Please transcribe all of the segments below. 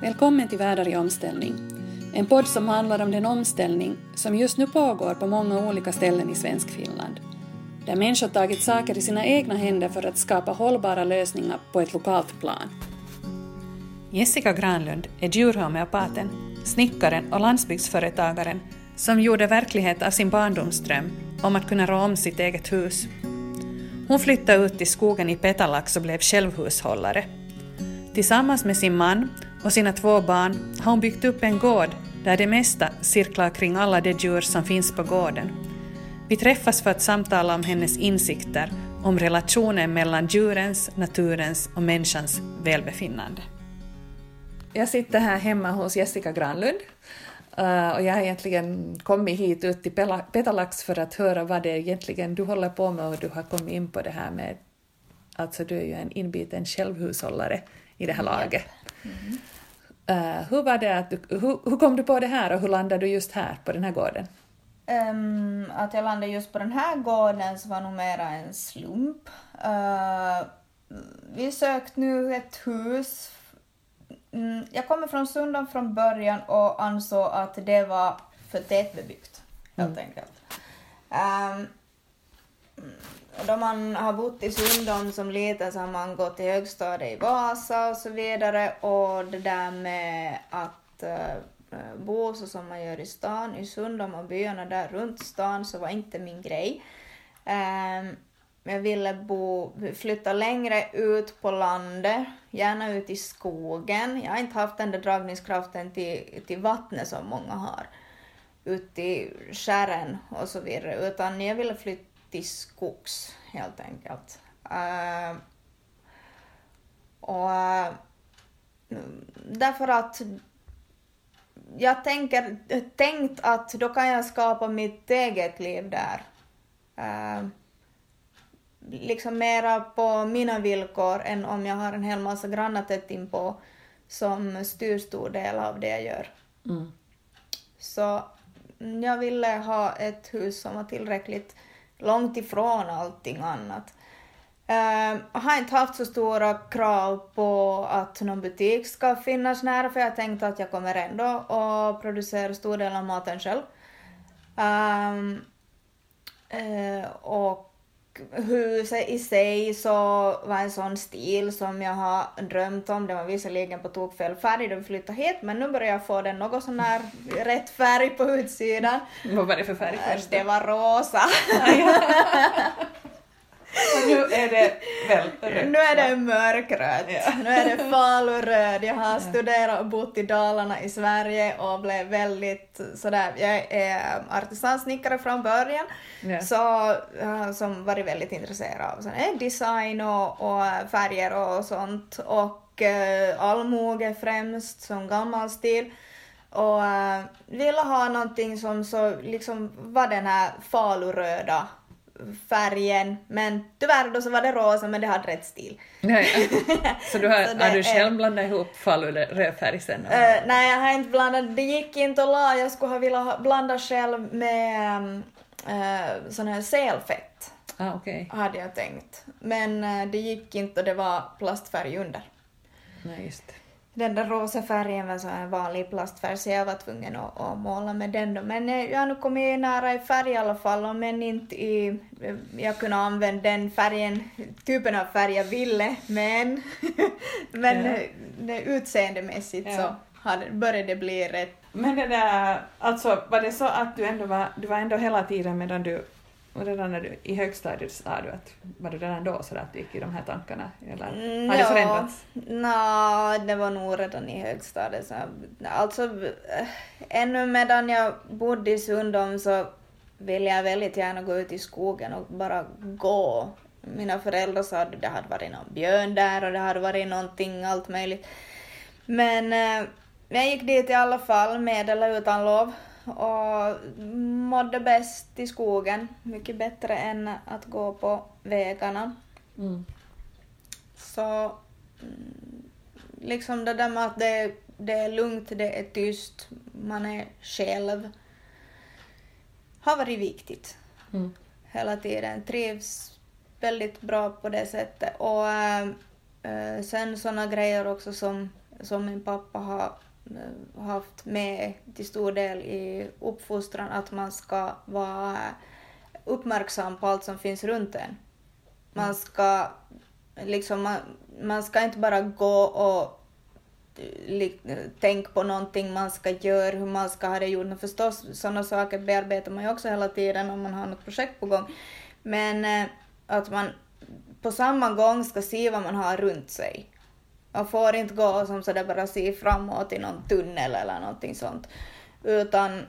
Välkommen till Världar i omställning. En podd som handlar om den omställning som just nu pågår på många olika ställen i svensk Finland. Där människor tagit saker i sina egna händer för att skapa hållbara lösningar på ett lokalt plan. Jessica Granlund är djurhomeopaten, snickaren och landsbygdsföretagaren som gjorde verklighet av sin barndomsdröm om att kunna rå om sitt eget hus. Hon flyttade ut till skogen i Petalax och blev självhushållare. Tillsammans med sin man och sina två barn har hon byggt upp en gård där det mesta cirklar kring alla de djur som finns på gården. Vi träffas för att samtala om hennes insikter om relationen mellan djurens, naturens och människans välbefinnande. Jag sitter här hemma hos Jessica Granlund uh, och jag har egentligen kommit hit ut till Petalax för att höra vad det är egentligen du håller på med och du har kommit in på det här med, alltså du är ju en inbiten självhushållare i det här laget. Mm. Uh, hur var det att du, hur, hur, kom du på det här och hur landade du just här på den här gården? Um, att jag landade just på den här gården så var nog mera en slump. Uh, vi sökte nu ett hus. Mm, jag kommer från Sundom från början och ansåg att det var för tätbebyggt, helt mm. enkelt. Um, då man har bott i Sundom som liten så har man gått i högstadiet i Vasa och så vidare och det där med att uh, bo så som man gör i stan, i Sundom och byarna där runt stan så var inte min grej. Um, jag ville bo, flytta längre ut på landet, gärna ut i skogen. Jag har inte haft den där dragningskraften till, till vattnet som många har, ut i skären och så vidare, utan jag ville flytta till skogs helt enkelt. Uh, och uh, därför att jag tänker, tänkt att då kan jag skapa mitt eget liv där. Uh, liksom mera på mina villkor än om jag har en hel massa grannar tätt inpå som styr stor del av det jag gör. Mm. Så jag ville ha ett hus som var tillräckligt långt ifrån allting annat. Ehm, jag har inte haft så stora krav på att någon butik ska finnas nära för jag tänkte att jag kommer ändå att producera stor del av maten själv. Um, uh, och huset i sig så var en sån stil som jag har drömt om. Det var visserligen på tok fel färg då vi flyttade hit men nu börjar jag få den något sån här rätt färg på utsidan. Vad var det för färg först? Det var rosa. Och nu är det väl rött? Nu är det mörkrött. Ja. Nu är det faluröd. Jag har studerat och bott i Dalarna i Sverige och blev väldigt sådär, jag är artisansnickare från början, ja. så uh, som varit väldigt intresserad av sån design och, och färger och sånt och uh, allmoge främst som gammal stil och uh, ville ha någonting som så liksom var den här faluröda färgen, men tyvärr då så var det rosa men det hade rätt stil. Ja. Så du har, så har du själv blandat ihop falurödfärg sen? Uh, nej, jag har inte blandat, det gick inte att la, jag skulle ha velat blanda själv med uh, sån här selfett. Ah, okay. Hade jag tänkt. Men uh, det gick inte och det var plastfärg under. Nej, just det den där rosa färgen var så en vanlig plastfärg så jag var tvungen att, att måla med den då. Men eh, jag har nu kommit nära i färg i alla fall men inte i... Jag kunde använda den färgen, typen av färg jag ville men, men ja. det, utseendemässigt ja. så hade, började det bli rätt. Men det där, alltså var det så att du ändå var, du var ändå hela tiden medan du och redan när du, i högstadiet sa du att var du redan då så att du gick i de här tankarna eller har det förändrats? Ja, det var nog redan i högstadiet. Så, alltså eh, ännu medan jag bodde i Sundom så ville jag väldigt gärna gå ut i skogen och bara gå. Mina föräldrar sa att det hade varit någon björn där och det hade varit någonting, allt möjligt. Men eh, jag gick dit i alla fall med eller utan lov och mådde bäst i skogen. Mycket bättre än att gå på vägarna. Mm. Så mm, liksom det där med att det, det är lugnt, det är tyst, man är själv har varit viktigt mm. hela tiden. Trivs väldigt bra på det sättet. Och äh, sen sådana grejer också som som min pappa har haft med till stor del i uppfostran, att man ska vara uppmärksam på allt som finns runt en. Man ska liksom, man, man ska inte bara gå och tänka på någonting man ska göra, hur man ska ha det gjort. Men förstås, sådana saker bearbetar man ju också hela tiden om man har något projekt på gång. Men eh, att man på samma gång ska se vad man har runt sig. Man får inte gå som sådär bara se framåt i någon tunnel eller någonting sånt. Utan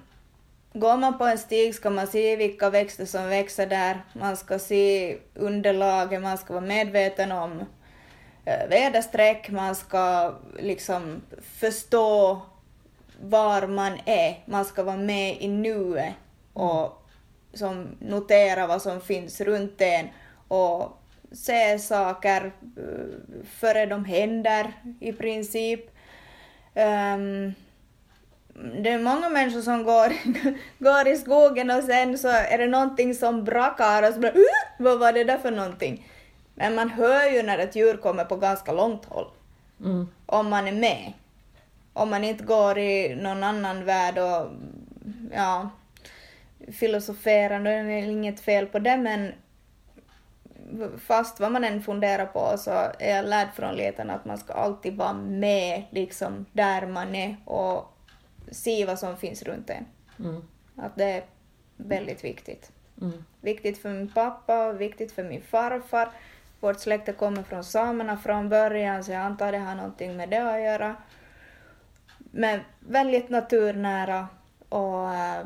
går man på en stig ska man se vilka växter som växer där, man ska se underlaget, man ska vara medveten om eh, väderstreck, man ska liksom förstå var man är, man ska vara med i nuet och som notera vad som finns runt en och se saker före de händer i princip. Um, det är många människor som går, går i skogen och sen så är det någonting som brakar och så bara uh, vad var det där för någonting? Men man hör ju när ett djur kommer på ganska långt håll. Mm. Om man är med. Om man inte går i någon annan värld och ja, filosoferar, då är det inget fel på det men fast vad man än funderar på så är jag lärd från leten att man ska alltid vara med liksom där man är och se vad som finns runt en. Mm. Att det är väldigt viktigt. Mm. Viktigt för min pappa, viktigt för min farfar. Vårt släkte kommer från samerna från början så jag antar det har någonting med det att göra. Men väldigt naturnära och äh,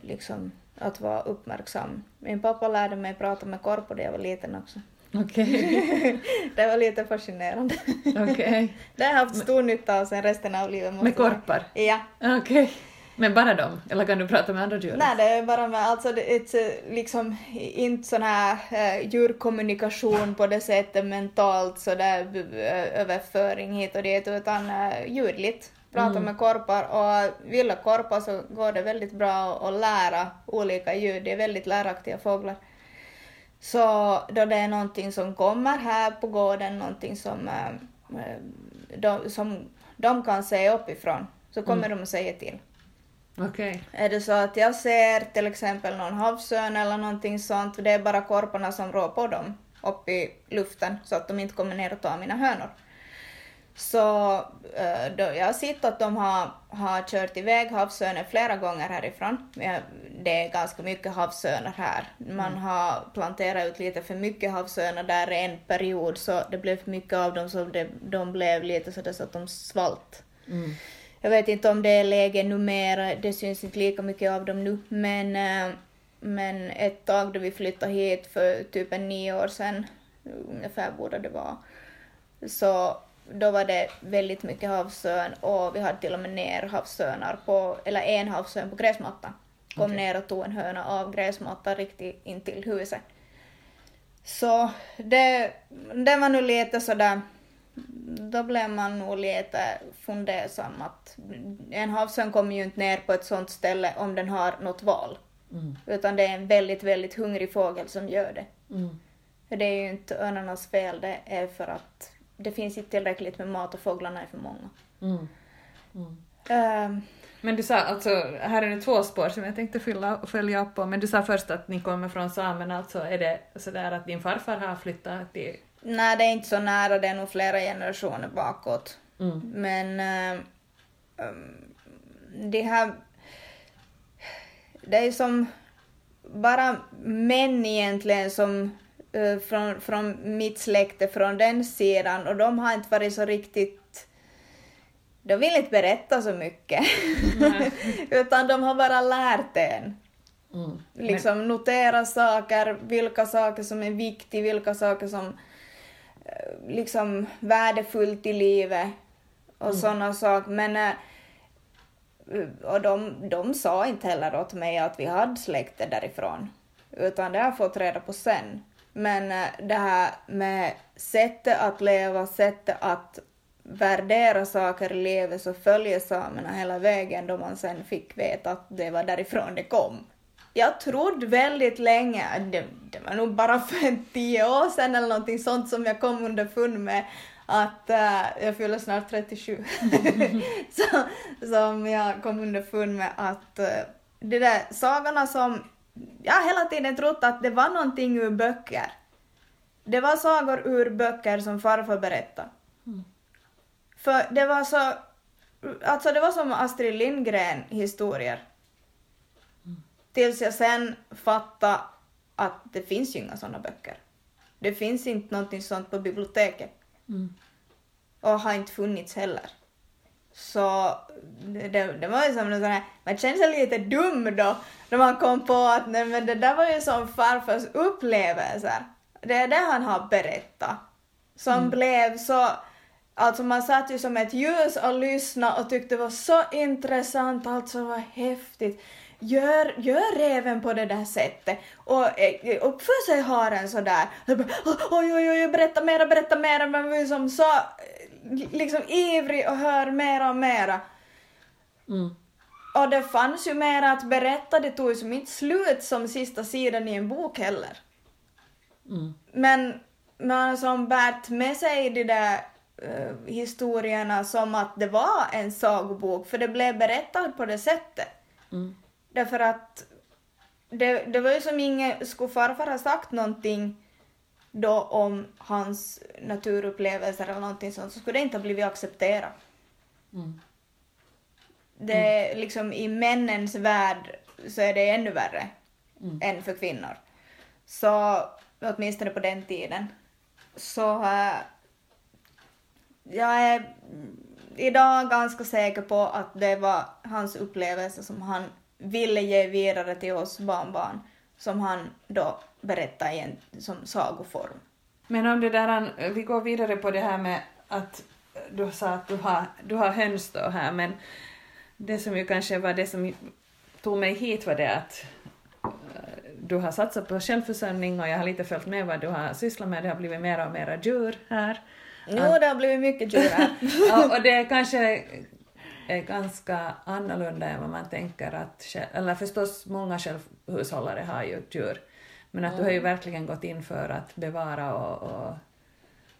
liksom att vara uppmärksam. Min pappa lärde mig prata med korpor när jag var liten också. Okej. Okay. det var lite fascinerande. Okej. Okay. Det har jag haft stor nytta av sen resten av livet. Med korpar? Ja. Okej. Okay. Men bara dem? Eller kan du prata med andra djur? Nej, det är bara med, alltså det är liksom inte sån här äh, djurkommunikation på det sättet mentalt sådär äh, överföring hit och dit utan äh, ljudligt prata mm. med korpar och vilda korpar så går det väldigt bra att lära olika ljud, det är väldigt läraktiga fåglar. Så då det är någonting som kommer här på gården, någonting som, äh, de, som de kan se uppifrån, så kommer mm. de att säga till. Okay. Är det så att jag ser till exempel någon havsörn eller någonting sånt, det är bara korparna som rår på dem upp i luften så att de inte kommer ner och tar mina hönor. Så eh, då, jag har sett att de har, har kört iväg havsörnen flera gånger härifrån. Det är ganska mycket havsörnar här. Man mm. har planterat ut lite för mycket havsörnar där en period så det blev för mycket av dem så det, de blev lite så, så att de svalt. Mm. Jag vet inte om det är läge numera, det syns inte lika mycket av dem nu men, eh, men ett tag då vi flyttade hit för typ en nio år sedan, ungefär borde det vara, så då var det väldigt mycket havsörn och vi hade till och med ner havsörnar på, eller en havsörn på gräsmattan. Kom okay. ner och tog en höna av gräsmattan riktigt intill huset. Så det, det var nu lite sådär, då blev man nog lite fundersam att en havsörn kommer ju inte ner på ett sånt ställe om den har något val. Mm. Utan det är en väldigt, väldigt hungrig fågel som gör det. Mm. det är ju inte örnarnas fel, det är för att det finns inte tillräckligt med mat och fåglarna är för många. Mm. Mm. Um, men du sa, alltså, här är det två spår som jag tänkte fylla, följa upp på, men du sa först att ni kommer från samerna, alltså är det sådär att din farfar har flyttat till... Nej, det är inte så nära, det är nog flera generationer bakåt. Mm. Men um, det här... Det är som bara män egentligen som Eh, från, från mitt släkte från den sidan och de har inte varit så riktigt de vill inte berätta så mycket. Utan de har bara lärt en. Mm. Liksom Men... notera saker, vilka saker som är viktiga, vilka saker som eh, liksom värdefullt i livet och mm. sådana saker. Men äh, och de, de sa inte heller åt mig att vi hade släkte därifrån. Utan det har jag fått reda på sen. Men eh, det här med sättet att leva, sättet att värdera saker i livet så följer samerna hela vägen då man sen fick veta att det var därifrån det kom. Jag trodde väldigt länge, det, det var nog bara för en tio år sedan eller någonting sånt som jag kom underfund med, att uh, jag fyller snart 37. så, som jag kom underfund med att eh, uh, de där sagorna som jag har hela tiden trott att det var någonting ur böcker. Det var sagor ur böcker som farfar berättade. Mm. För det var så, alltså det var som Astrid Lindgren historier. Mm. Tills jag sen fattade att det finns ju inga sådana böcker. Det finns inte någonting sånt på biblioteket. Mm. Och har inte funnits heller. Så det, det var ju som en sån här, man kände sig lite dum då när man kom på att nej men det där var ju som farfars upplevelser. Det är det han har berättat. Som mm. blev så, alltså man satt ju som ett ljus och lyssnade och tyckte det var så intressant, alltså vad häftigt. Gör, gör räven på det där sättet och eh, uppför sig haren sådär. Oj, oj, oj, berätta mera, berätta mera. Man var ju som så liksom ivrig och hör mera och mera. Mm. Och det fanns ju mera att berätta, det tog ju som inte slut som sista sidan i en bok heller. Mm. Men man som bärt med sig de där uh, historierna som att det var en sagobok, för det blev berättat på det sättet. Mm. Därför att det, det var ju som ingen, skulle farfar ha sagt någonting då om hans naturupplevelser eller någonting sånt så skulle det inte ha blivit accepterat. Mm. Det mm. liksom i männens värld så är det ännu värre mm. än för kvinnor. Så åtminstone på den tiden. Så äh, jag är idag ganska säker på att det var hans upplevelse som han ville ge vidare till oss barnbarn som han då berättar i en som sagoform. Men om det där, vi går vidare på det här med att du sa att du har, du har höns då här, men det som ju kanske var det som tog mig hit var det att eh, du har satsat på självförsörjning och jag har lite följt med vad du har sysslat med, det har blivit mera och mera djur här. Jo, det har blivit mycket djur här. och, och det kanske är ganska annorlunda än vad man tänker att, eller förstås många självhushållare har ju djur, men att mm. du har ju verkligen gått in för att bevara och, och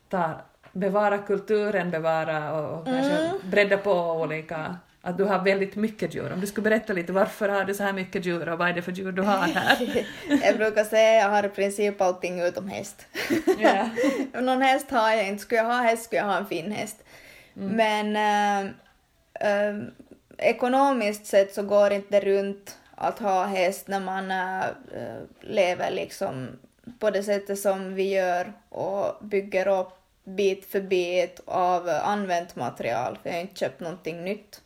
ta, bevara kulturen, bevara och, och kanske mm. bredda på olika att du har väldigt mycket djur. Om du skulle berätta lite varför har du så här mycket djur och vad är det för djur du har här? jag brukar säga att jag har i princip allting utom häst. Yeah. Någon häst har jag inte. Skulle jag ha häst skulle jag ha en fin häst. Mm. Men äh, äh, ekonomiskt sett så går inte det runt att ha häst när man äh, lever liksom på det sättet som vi gör och bygger upp bit för bit av använt material, för jag har inte köpt någonting nytt.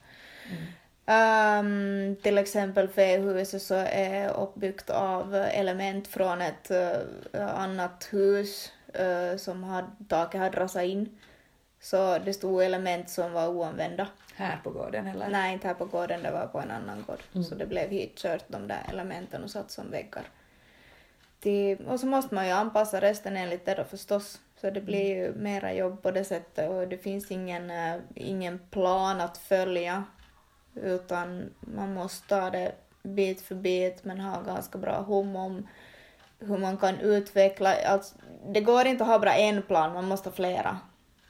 Um, till exempel fähuset så är uppbyggt av element från ett uh, annat hus uh, som taket hade rasat in. Så det stod element som var oanvända. Här på gården eller? Nej, inte här på gården, det var på en annan gård. Mm. Så det blev hitkört de där elementen och satt som väggar. Till, och så måste man ju anpassa resten enligt det då förstås. Så det blir ju mera jobb på det sättet och det finns ingen, uh, ingen plan att följa utan man måste ta det bit för bit men ha ganska bra hum om hur man kan utveckla, alltså, det går inte att ha bara en plan, man måste ha flera.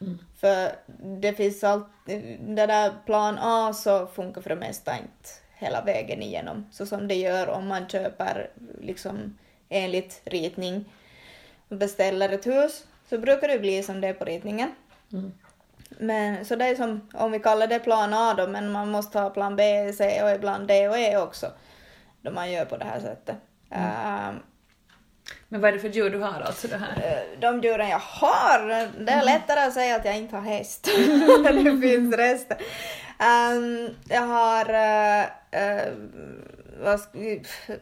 Mm. För det finns allt, det där plan A så funkar för det mesta inte hela vägen igenom, så som det gör om man köper liksom enligt ritning och beställer ett hus, så brukar det bli som det är på ritningen. Mm. Men så det är som, om vi kallar det plan A då, men man måste ha plan B, C och ibland D och E också. Då man gör på det här sättet. Mm. Uh, men vad är det för djur du har alltså det här? Uh, de djuren jag har, det är mm. lättare att säga att jag inte har häst. det finns resten. Um, jag har, uh, vad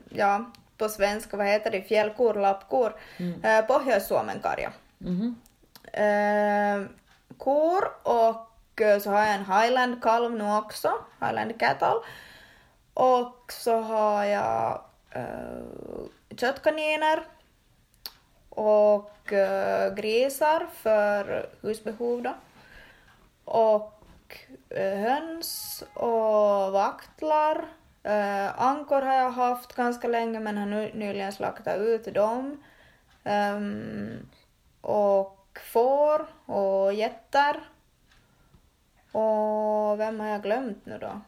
ja, på svenska, vad heter det, fjällkor, lappkor, mm. uh, Pohjois-Suomenkarja. Mm. Uh, kor och eh, så har jag en highland kalv nu också, highland cattle. Och så har jag uh, köttkaniner och eh, grisar för husbehov då. Och eh, höns och vaktlar. Eh, ankor har jag haft ganska länge men har nu nyligen slaktat ut dem. Um, och får och getter. Och vem har jag glömt nu då?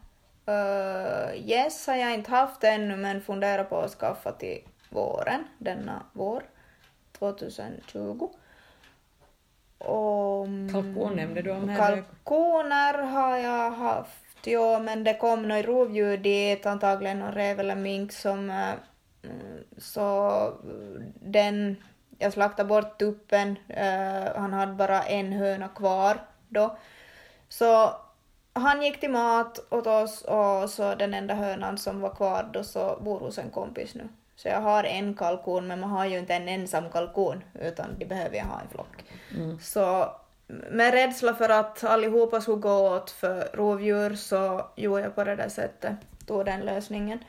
Uh, yes har jag inte haft ännu men funderar på att skaffa till våren, denna vår, 2020. Och, Kalkon nämnde du om här. Kalkoner har jag haft, ja men det kom något rovdjur dit, antagligen någon räv eller mink som uh, så den, jag slaktade bort tuppen, uh, han hade bara en höna kvar då. Så han gick till mat åt oss och så den enda hönan som var kvar då så bor hos en kompis nu. Så jag har en kalkon men man har ju inte en ensam kalkon utan de behöver jag ha en flock. Mm. Så med rädsla för att allihopa skulle gå åt för rovdjur så gjorde jag på det där sättet, tog den lösningen.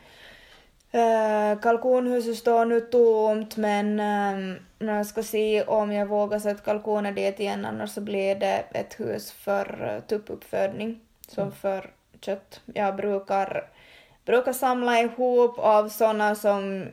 Uh, kalkonhuset står nu tomt men um, jag ska se om jag vågar sätta kalkoner dit igen annars så blir det ett hus för uh, tuppuppfödning som mm. för kött. Jag brukar, brukar samla ihop av sådana som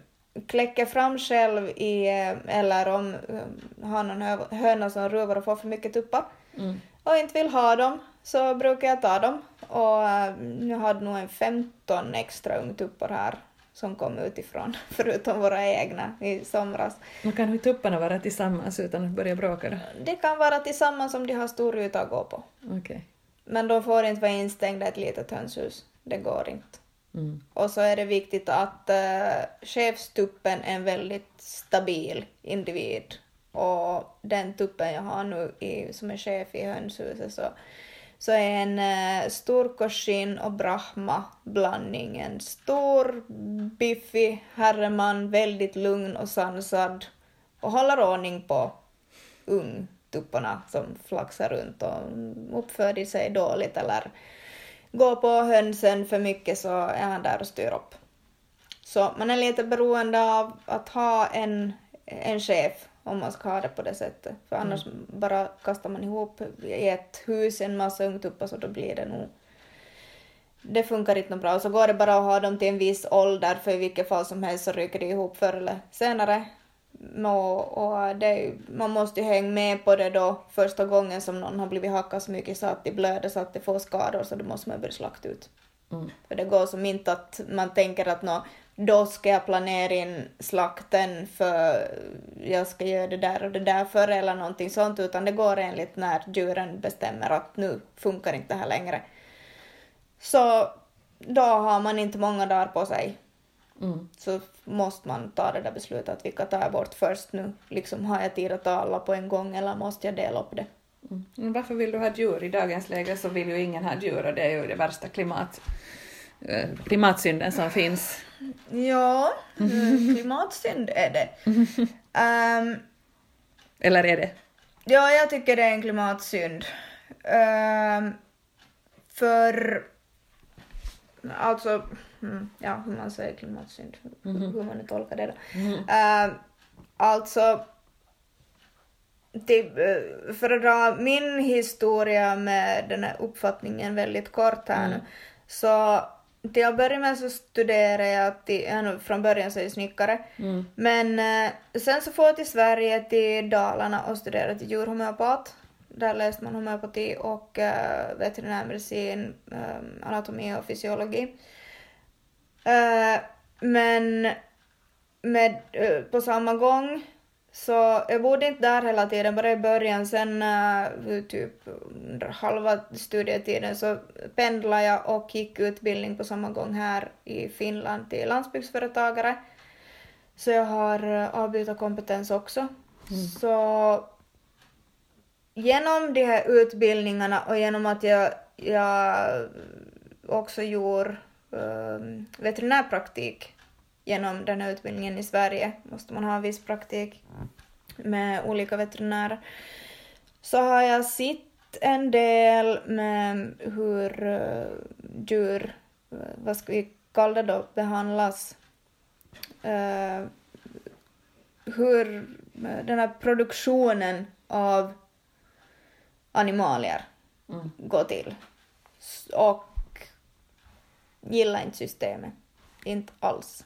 kläcker fram själv i, eller om um, har någon höna som ruvar och får för mycket tuppar mm. och inte vill ha dem så brukar jag ta dem och uh, jag hade nog en 15 extra ungtuppar här som kom utifrån, förutom våra egna i somras. Men kan ju tupparna vara tillsammans utan att börja bråka då? De kan vara tillsammans om de har stor yta att gå på. Okay. Men de får inte vara instängda i ett litet hönshus. Det går inte. Mm. Och så är det viktigt att uh, chefstuppen är en väldigt stabil individ. Och den tuppen jag har nu i, som är chef i hönshuset så så är en eh, stor korsin och brahma blandning. En stor, biffig herreman, väldigt lugn och sansad och håller ordning på ungtupparna som flaxar runt och uppför sig dåligt eller går på hönsen för mycket så är han där och styr upp. Så man är lite beroende av att ha en, en chef om man ska ha det på det sättet. För mm. annars mm. bara kastar man ihop i ett hus en massa ungtuppar så då blir det nog det funkar inte bra. Och så går det bara att ha dem till en viss ålder för i vilket fall som helst så ryker det ihop förr eller senare. Och, och det, man måste ju hänga med på det då första gången som någon har blivit hackad så mycket så att de blöder så att de får skador så då måste man börja slakta ut. Mm. För det går som inte att man tänker att nå, då ska jag planera in slakten för jag ska göra det där och det där för eller någonting sånt, utan det går enligt när djuren bestämmer att nu funkar inte det här längre. Så då har man inte många dagar på sig. Mm. Så måste man ta det där beslutet att vilka tar jag bort först nu. Liksom har jag tid att ta alla på en gång eller måste jag dela upp det? Mm. Varför vill du ha djur? I dagens läge så vill ju ingen ha djur och det är ju det värsta klimat, eh, klimatsynden som finns. Ja, mm, klimatsynd är det. Um, Eller är det? Ja, jag tycker det är en klimatsynd. Um, för alltså, mm, ja hur man säger klimatsynd, mm -hmm. hur man nu tolkar det då. Mm -hmm. uh, alltså, typ, för att dra min historia med den här uppfattningen väldigt kort här mm. nu, så till att börja med så studerade jag, till, från början så är jag snickare, mm. men eh, sen så får jag till Sverige, till Dalarna och studerade till djurhomeopat. Där läste man homeopati och eh, veterinärmedicin, eh, anatomi och fysiologi. Eh, men med, eh, på samma gång så jag bodde inte där hela tiden, bara i början. Sen uh, typ halva studietiden så pendlade jag och gick utbildning på samma gång här i Finland till landsbygdsföretagare. Så jag har uh, avbytarkompetens också. Mm. Så genom de här utbildningarna och genom att jag, jag också gjorde uh, veterinärpraktik genom den här utbildningen i Sverige måste man ha en viss praktik med olika veterinärer. Så har jag sett en del med hur uh, djur, eh, vad ska vi kalla det då, behandlas. Uh, hur den här produktionen av animalier mm. går till. Och gillar inte systemet. Inte alls.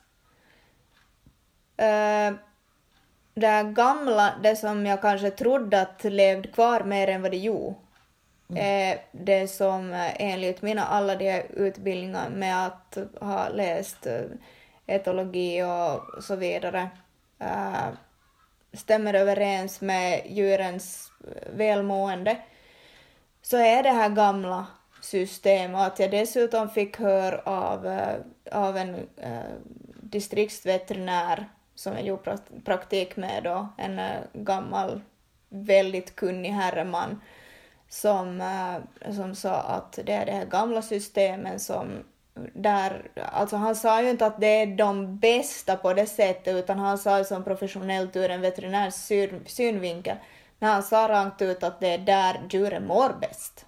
Uh, det gamla, det som jag kanske trodde att levde kvar mer än vad det gjorde, är det som eh, enligt mina alla de utbildningar med att ha läst eh, etologi och så vidare eh, stämmer överens med djurens välmående, så är det här gamla systemet. Och att jag dessutom fick höra av, eh, av en äh, distriktsveterinär som jag gjorde praktik med då, en äh, gammal, väldigt kunnig herreman som, äh, som sa att det är det här gamla systemen som där, alltså han sa ju inte att det är de bästa på det sättet utan han sa ju som professionellt ur en veterinärs syn, synvinkel, men han sa rakt ut att det är där djuren mår bäst.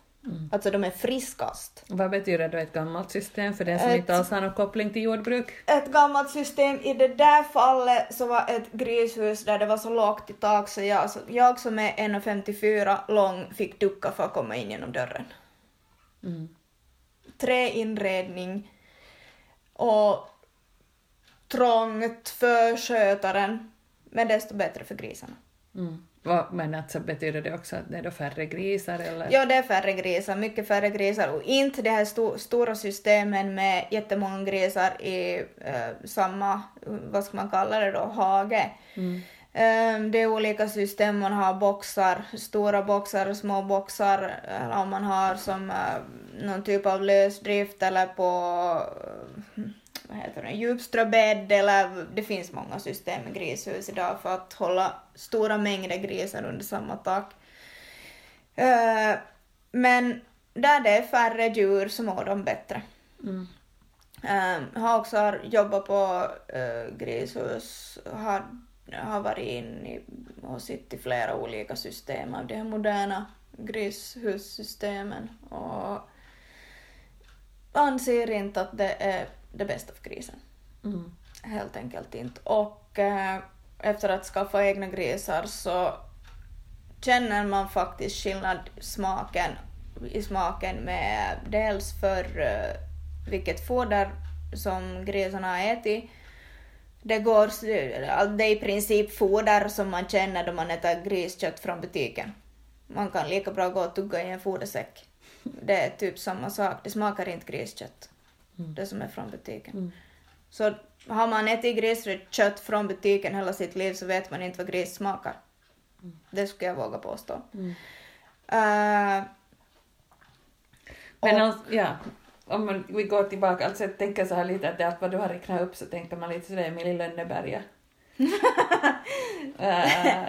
Alltså de är friskast. Vad betyder då ett gammalt system för den som Ett- inte alls har någon koppling till jordbruk? Ett gammalt system, i det där fallet så var ett grishus där det var så lågt i tak så jag, så jag som är 1,54 lång fick ducka för att komma in genom dörren. Mm. Träinredning och trångt för skötaren, men desto bättre för grisarna. Mm. Men alltså betyder det också att det är då färre grisar eller? Ja, det är färre grisar, mycket färre grisar och inte de här sto stora systemen med jättemånga grisar i eh, samma, vad ska man kalla det då, hage. Mm. Eh, det är olika system, man har boxar, stora boxar, små boxar, eller om man har som eh, någon typ av lösdrift eller på eh, vad heter det, djupströbädd eller det finns många system i grishus idag för att hålla stora mängder grisar under samma tak. Eh, men där det är färre djur så mår de bättre. Mm. Jag har också jobbat på uh, grishus, har, har varit in i, och sett i flera olika system av de här moderna grishussystemen och anser inte att det är det bästa för grisen. Mm. Helt enkelt inte. Och eh, efter att skaffa egna grisar så känner man faktiskt skillnad smaken, i smaken med dels för eh, vilket foder som grisarna har ätit. Det, går, det är i princip foder som man känner då man äter griskött från butiken. Man kan lika bra gå och tugga i en fodersäck. Det är typ samma sak, det smakar inte griskött. Mm. Det som är från butiken. Mm. Så har man ätit grisrött från butiken hela sitt liv så vet man inte vad gris smakar. Det skulle jag våga påstå. Mm. Uh, Men alltså, ja, om man, vi går tillbaka, alltså jag tänker så här lite att allt vad du har räknat upp så tänker man lite sådär Emil i Lönneberga. uh,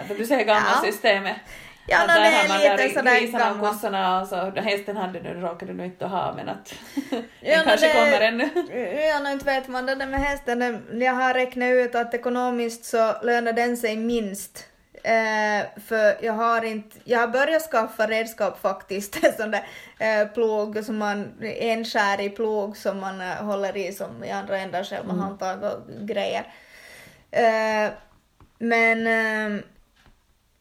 då du säger gamla Ja. systemet. Ja, att no, där har man där sådär grisarna och kossorna och så, hästen hade du, råkade du inte ha men att den Ja, no, kanske det- kommer ännu. Ja, nu inte vet man det där med hästen. Jag har räknat ut att ekonomiskt så lönar den sig minst. Eh, för jag har inte, jag har börjat skaffa redskap faktiskt, sån där eh, plog som man, enskärig plog som man eh, håller i som i andra ändar själv med handtag och grejer. Eh, men eh,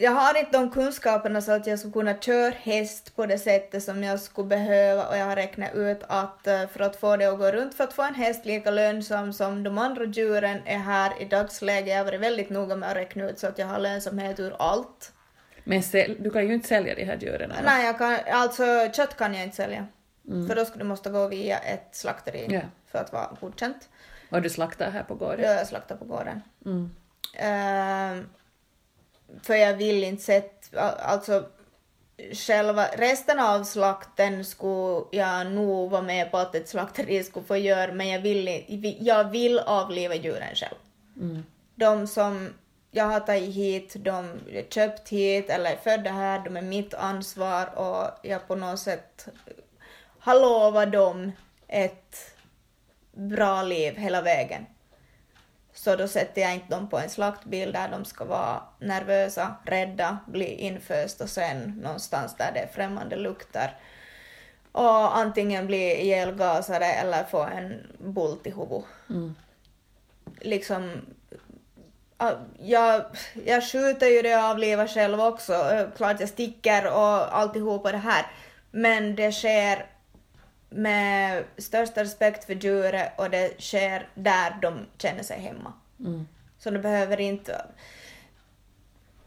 jag har inte de kunskaperna så att jag skulle kunna köra häst på det sättet som jag skulle behöva och jag har räknat ut att eh, för att få det att gå runt, för att få en häst lika lönsam som de andra djuren är här i dagsläget, jag har varit väldigt noga med att räkna ut så att jag har lönsamhet ur allt. Men du kan ju inte sälja de här djuren. va? Nej, jag kan, alltså kött kan jag inte sälja. För då skulle du måste gå via ett slakteri Ja. för att vara godkänt. Och du slaktar här på gården. Jag slaktar på gården. Mm. Ehm, för jag vill inte sätta, alltså själva resten av slakten skulle jag nog vara med på att ett slakteri skulle få göra men jag vill, jag vill avliva djuren själv. Mm. De som jag har tagit hit, de är köpt hit eller är födda här, de är mitt ansvar och jag på något sätt har lovat dem ett bra liv hela vägen. Så då sätter jag inte dem på en slaktbil där de ska vara nervösa, rädda, bli infösta sen någonstans där det är främmande lukter. Och antingen bli ihjälgasade eller få en bult i huvudet. Mm. Liksom, ja, jag, jag skjuter ju det och avlivar själv också. Klart jag sticker och alltihopa det här. Men det sker med största respekt för djuret och det sker där de känner sig hemma. Mm. Så de behöver inte...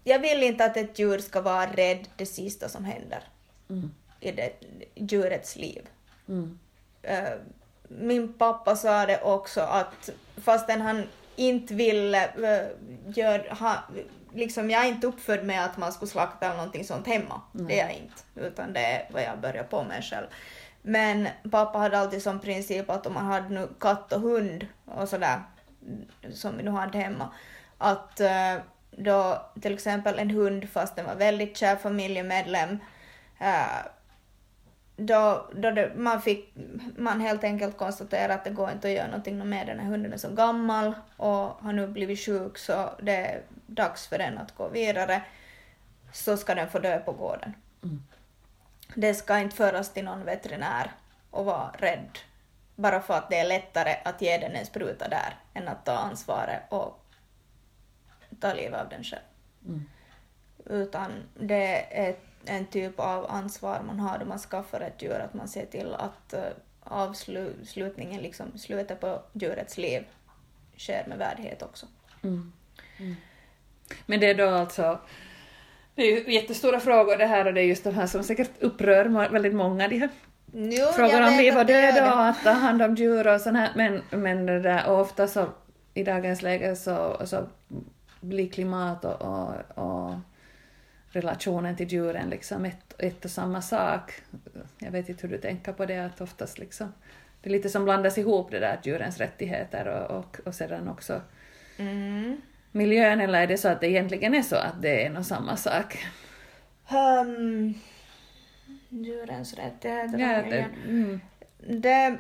jag vill inte att ett djur ska vara rädd det sista som händer Mm. i det djurets liv. Mm. Eh, min pappa sa det också att fastän han inte ville uh, göra, ha, liksom jag är inte uppfödd med att man skulle slakta eller någonting sånt hemma. Det är jag inte, utan det är vad jag börjar på med själv. Men pappa hade alltid som princip att om man hade nu katt och hund och sådär, som vi nu hade hemma, att eh, då till exempel en hund, fast den var väldigt kär familjemedlem, eh, då, då det, man fick man helt enkelt konstatera att det går inte att göra någonting med den här hunden är så gammal och har nu blivit sjuk så det är dags för den att gå vidare så ska den få dö på gården. Mm. Det ska inte föras till någon veterinär och vara rädd bara för att det är lättare att ge den en spruta där än att ta ansvaret och ta livet av den själv. Mm. Utan det är en typ av ansvar man har då man skaffar ett djur, att man ser till att uh, avslutningen, liksom slutet på djurets liv, sker med värdighet också. Mm. Mm. Men det är då alltså, det är ju jättestora frågor det här och det är just de här som säkert upprör väldigt många, de här Jo, frågor jag om liv och död och att ta hand om djur och sånt här, men, men det där, och ofta så i dagens läge så, så blir klimat och, och, och relationen till djuren liksom ett, ett och samma sak. Jag vet inte hur du tänker på det, att oftast liksom, det är lite som blandas ihop det där djurens rättigheter och, och, och sedan också Mm. Miljön, eller är det så att det egentligen är så att det är en och samma sak? Um, djurens rättigheter. Ja, det, mm, det,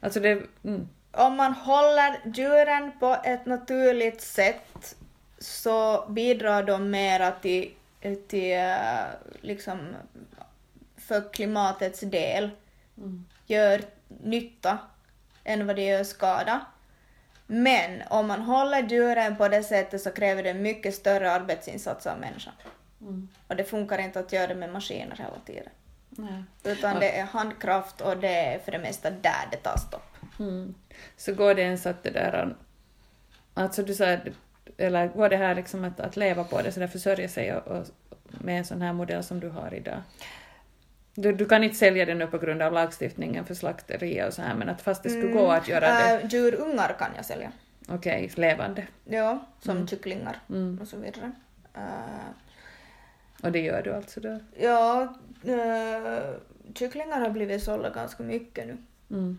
alltså det, mm, om man håller djuren på ett naturligt sätt så bidrar de mera till, till eh, liksom, för klimatets del, mm, gör nytta än vad det gör skada. Men om man håller djuren på det sättet så kräver det mycket större arbetsinsats av människan. mm, Och det funkar inte att göra det med maskiner hela tiden. nej. Utan det är handkraft och det är för det mesta där det tar stopp. Mm. Så går det ens att det där, alltså du sa, eller går det här liksom att, att leva på det, så där försörja sig och, och med en sån här modell som du har idag? Du, du kan inte sälja det nu på grund av lagstiftningen för slakteri och så här, men att fast det skulle gå att göra det, Äh, djurungar kan jag sälja. okej, levande. Ja, som Mm. kycklingar Mm. och så vidare. Äh, Och det gör du alltså då? ja, äh, kycklingar har blivit sålda ganska mycket nu. Mm.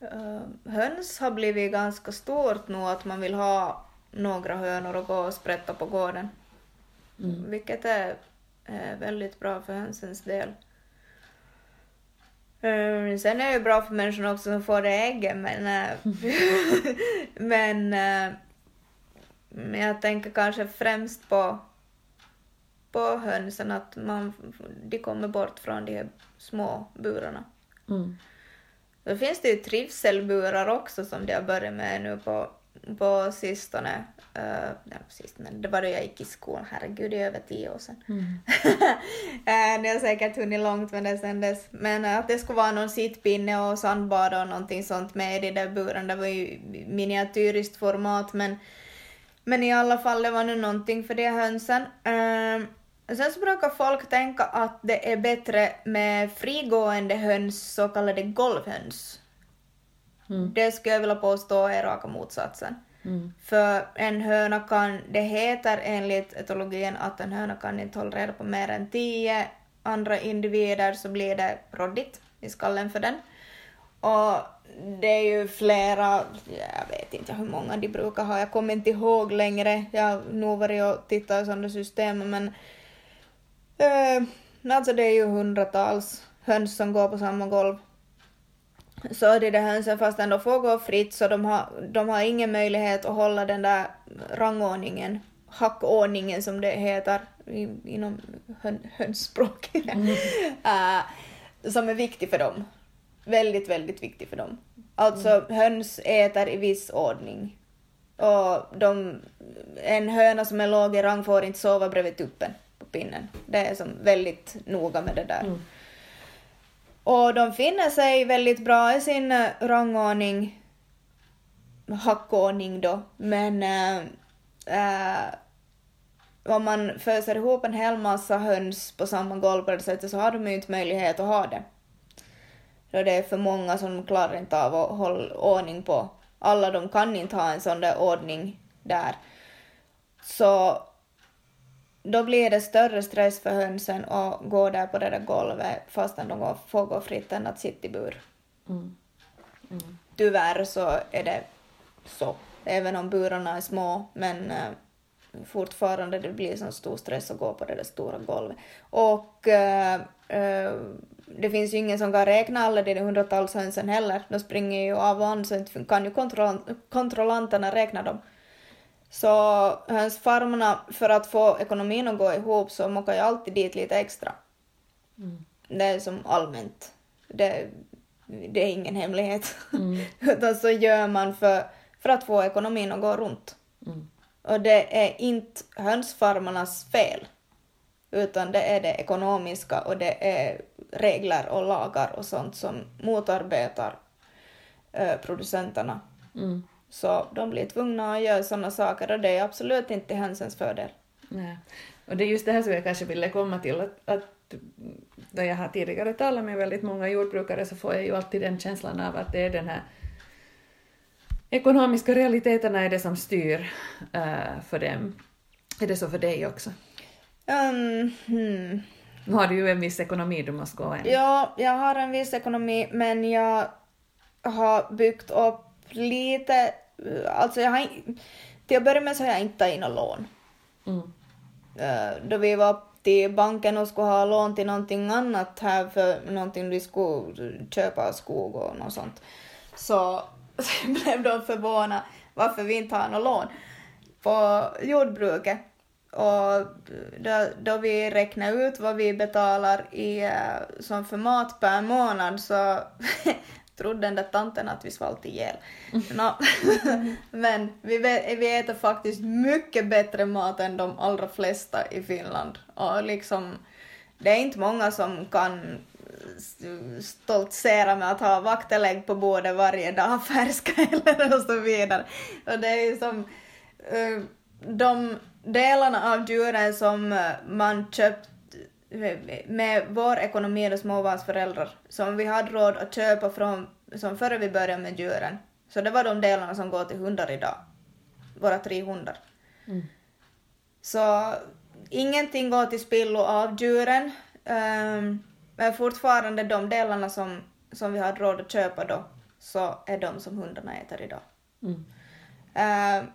Äh, höns har blivit ganska stort nu att man vill ha några hönor och gå och sprätta på gården. Mm. Vilket är eh, väldigt bra för hönsens del. Eh, sen är det ju bra för människorna också som får det äggen men, eh, men, eh, men jag tänker kanske främst på, på hönsen att man, de kommer bort från de här små burarna. Mm. Då finns det ju trivselburar också som de har börjat med nu på, på sistone. Uh, ja, sistone. Det var då jag gick i skolan, herregud det är över tio år sedan. Mm. Eh, det har säkert hunnit långt med det sen dess. Men eh, att det skulle vara någon sittpinne och sandbad och någonting sånt med i den där buren, det var ju miniatyriskt format men, men i alla fall det var nu någonting för de hönsen. Eh, sen så brukar folk tänka att det är bättre med frigående höns, så kallade golvhöns. Mm. Det skulle jag vilja påstå är raka motsatsen. Mm. För en höna kan, det heter enligt etologin att en höna kan inte hålla reda på mer än tio andra individer så blir det råddigt i skallen för den. Och det är ju flera, jag vet inte hur många de brukar ha, jag kommer inte ihåg längre, jag har nog varit och tittat i sådana system men eh, alltså det är ju hundratals höns som går på samma golv. Så de där hönsen fast ändå får gå fritt så de har, de har ingen möjlighet att hålla den där rangordningen, hackordningen som det heter i, inom hön, hönsspråk, Äh, som är viktig för dem. Väldigt, väldigt viktig för dem. Alltså höns äter i viss ordning. Och de, en höna som är låg i rang får inte sova bredvid tuppen på pinnen. Det är som väldigt noga med det där. Mm. Och de finner sig väldigt bra i sin eh, rangordning, hackordning då, men äh, om man föser ihop en hel massa höns på samma golv på det sättet så har de ju inte möjlighet att ha det. Då det är för många som klarar inte av att hålla ordning på alla, de kan inte ha en sån där ordning där. Så då blir det större stress för hönsen att gå där på det där golvet fastän de får gå fritt än att sitta i bur. Mm. Mm. Tyvärr så är det så, även om burarna är små, men uh, fortfarande det blir så stor stress att gå på det där stora golvet. Och uh, uh, det finns ju ingen som kan räkna alla de hundratals hönsen heller. De springer ju av och an så kan ju kontrollanterna räkna dem. Så hönsfarmarna, för att få ekonomin att gå ihop så mockar jag alltid dit lite extra. Mm. Det är som allmänt. Det, det är ingen hemlighet. Mm. Utan så gör man för, för att få ekonomin att gå runt. Mm. Och det är inte hönsfarmarnas fel. Utan det är det ekonomiska och det är regler och lagar och sånt som motarbetar äh, producenterna. Mm. Så de blir tvungna att göra sådana saker och det är absolut inte till hönsens fördel. Nej. Och det är just det här som jag kanske ville komma till, att, att då jag har tidigare talat med väldigt många jordbrukare så får jag ju alltid den känslan av att det är den här ekonomiska realiteterna är det som styr uh, för dem. Är det så för dig också? Um, hmm. Nu har du ju en viss ekonomi du måste gå in. Ja, jag har en viss ekonomi men jag har byggt upp lite, alltså jag har till att börja med så har jag inte tagit något lån. Mm. Uh, då vi var till banken och skulle ha lån till någonting annat här för någonting vi skulle köpa skog och något sånt. Så, blev de förvånade varför vi inte har något lån på jordbruket. Och då, då vi räknade ut vad vi betalar i, uh, som för mat per månad så trodde den där tanten att vi svalt ihjäl. No. Men vi, vi äter faktiskt mycket bättre mat än de allra flesta i Finland. Och liksom, det är inte många som kan stoltsera med att ha vaktelägg på bordet varje dag, färska eller och så vidare. Och det är som uh, de delarna av djuren som man köpt med vår ekonomi då småbarnsföräldrar som vi hade råd att köpa från, som före vi började med djuren. Så det var de delarna som går till hundar idag. Våra tre hundar. Mm. Så ingenting går till spillo av djuren. Um, men fortfarande de delarna som, som vi hade råd att köpa då, så är de som hundarna äter idag. Mm. Uh,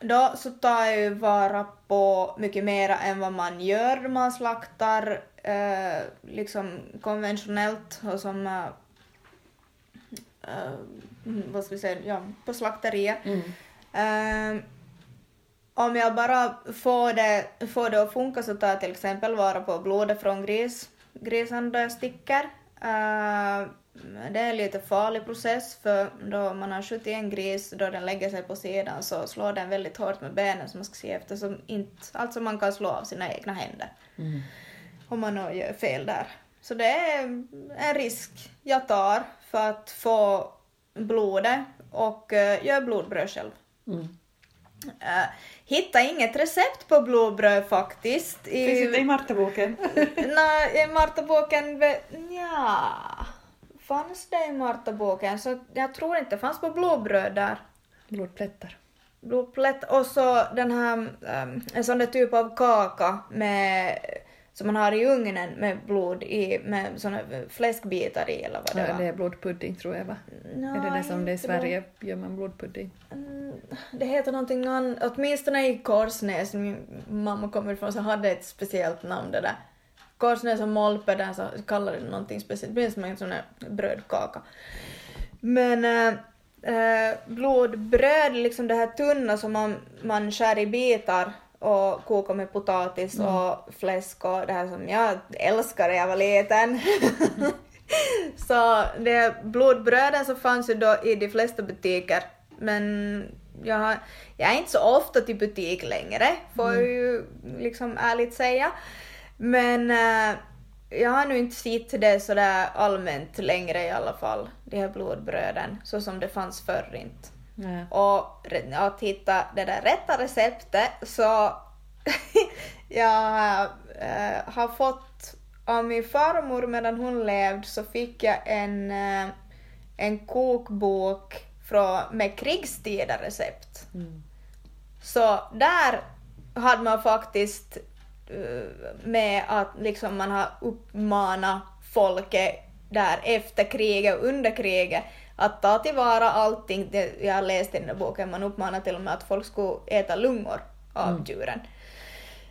då så tar jag ju vara på mycket mera än vad man gör. Man slaktar eh, liksom konventionellt och som eh, eh vad ska vi säga, ja, på slakterier. Mm. Eh, om jag bara får det, får det att funka så tar jag till exempel vara på blodet från gris, grisen då jag sticker. Uh, det är en lite farlig process för då man har skjutit en gris, då den lägger sig på sidan så slår den väldigt hårt med benen som man ska se efter, som inte, alltså man kan slå av sina egna händer. Mm. Om man gör fel där. Så det är en risk jag tar för att få blodet och uh, gör blodbröd själv. Mm. Uh, hitta inget recept på blodbröd faktiskt. I... Finns inte i Martaboken? Nej, i Martaboken, ja fanns det i Marta-boken, så jag tror inte det fanns på blodbröd där. Blodplättar. Blodplätt och så den här, um, en sån där typ av kaka med som man har i ugnen med blod i, med såna fläskbitar i eller vad det ja, var. det är blodpudding tror jag va? No, är det det som det i Sverige gör man blodpudding? Mm, det heter någonting annat, åtminstone i Korsnäs, min mamma kommer ifrån, så hade ett speciellt namn det där. Korsnäs och Molpe där så kallar det någonting speciellt, blir som en sån här brödkaka. Men äh, blodbröd, liksom det här tunna som man, man skär i bitar och kokar med potatis mm. och fläsk och det här som jag älskade när jag var liten. så det blodbröden så fanns ju då i de flesta butiker men jag, har, jag är inte så ofta till butik längre, får jag mm. ju liksom ärligt säga. Men äh, jag har nu inte sett det sådär allmänt längre i alla fall, de här blodbröden, så som det fanns förr inte. Nej. Och att hitta det där rätta receptet så jag äh, har fått av min farmor medan hon levde så fick jag en, äh, en kokbok från, med krigstida recept. Mm. Så där hade man faktiskt med att liksom man har uppmanat folket där efter kriget och under kriget att ta tillvara allting. Jag har läst i den där boken, man uppmanar till och med att folk skulle äta lungor av Mm. djuren.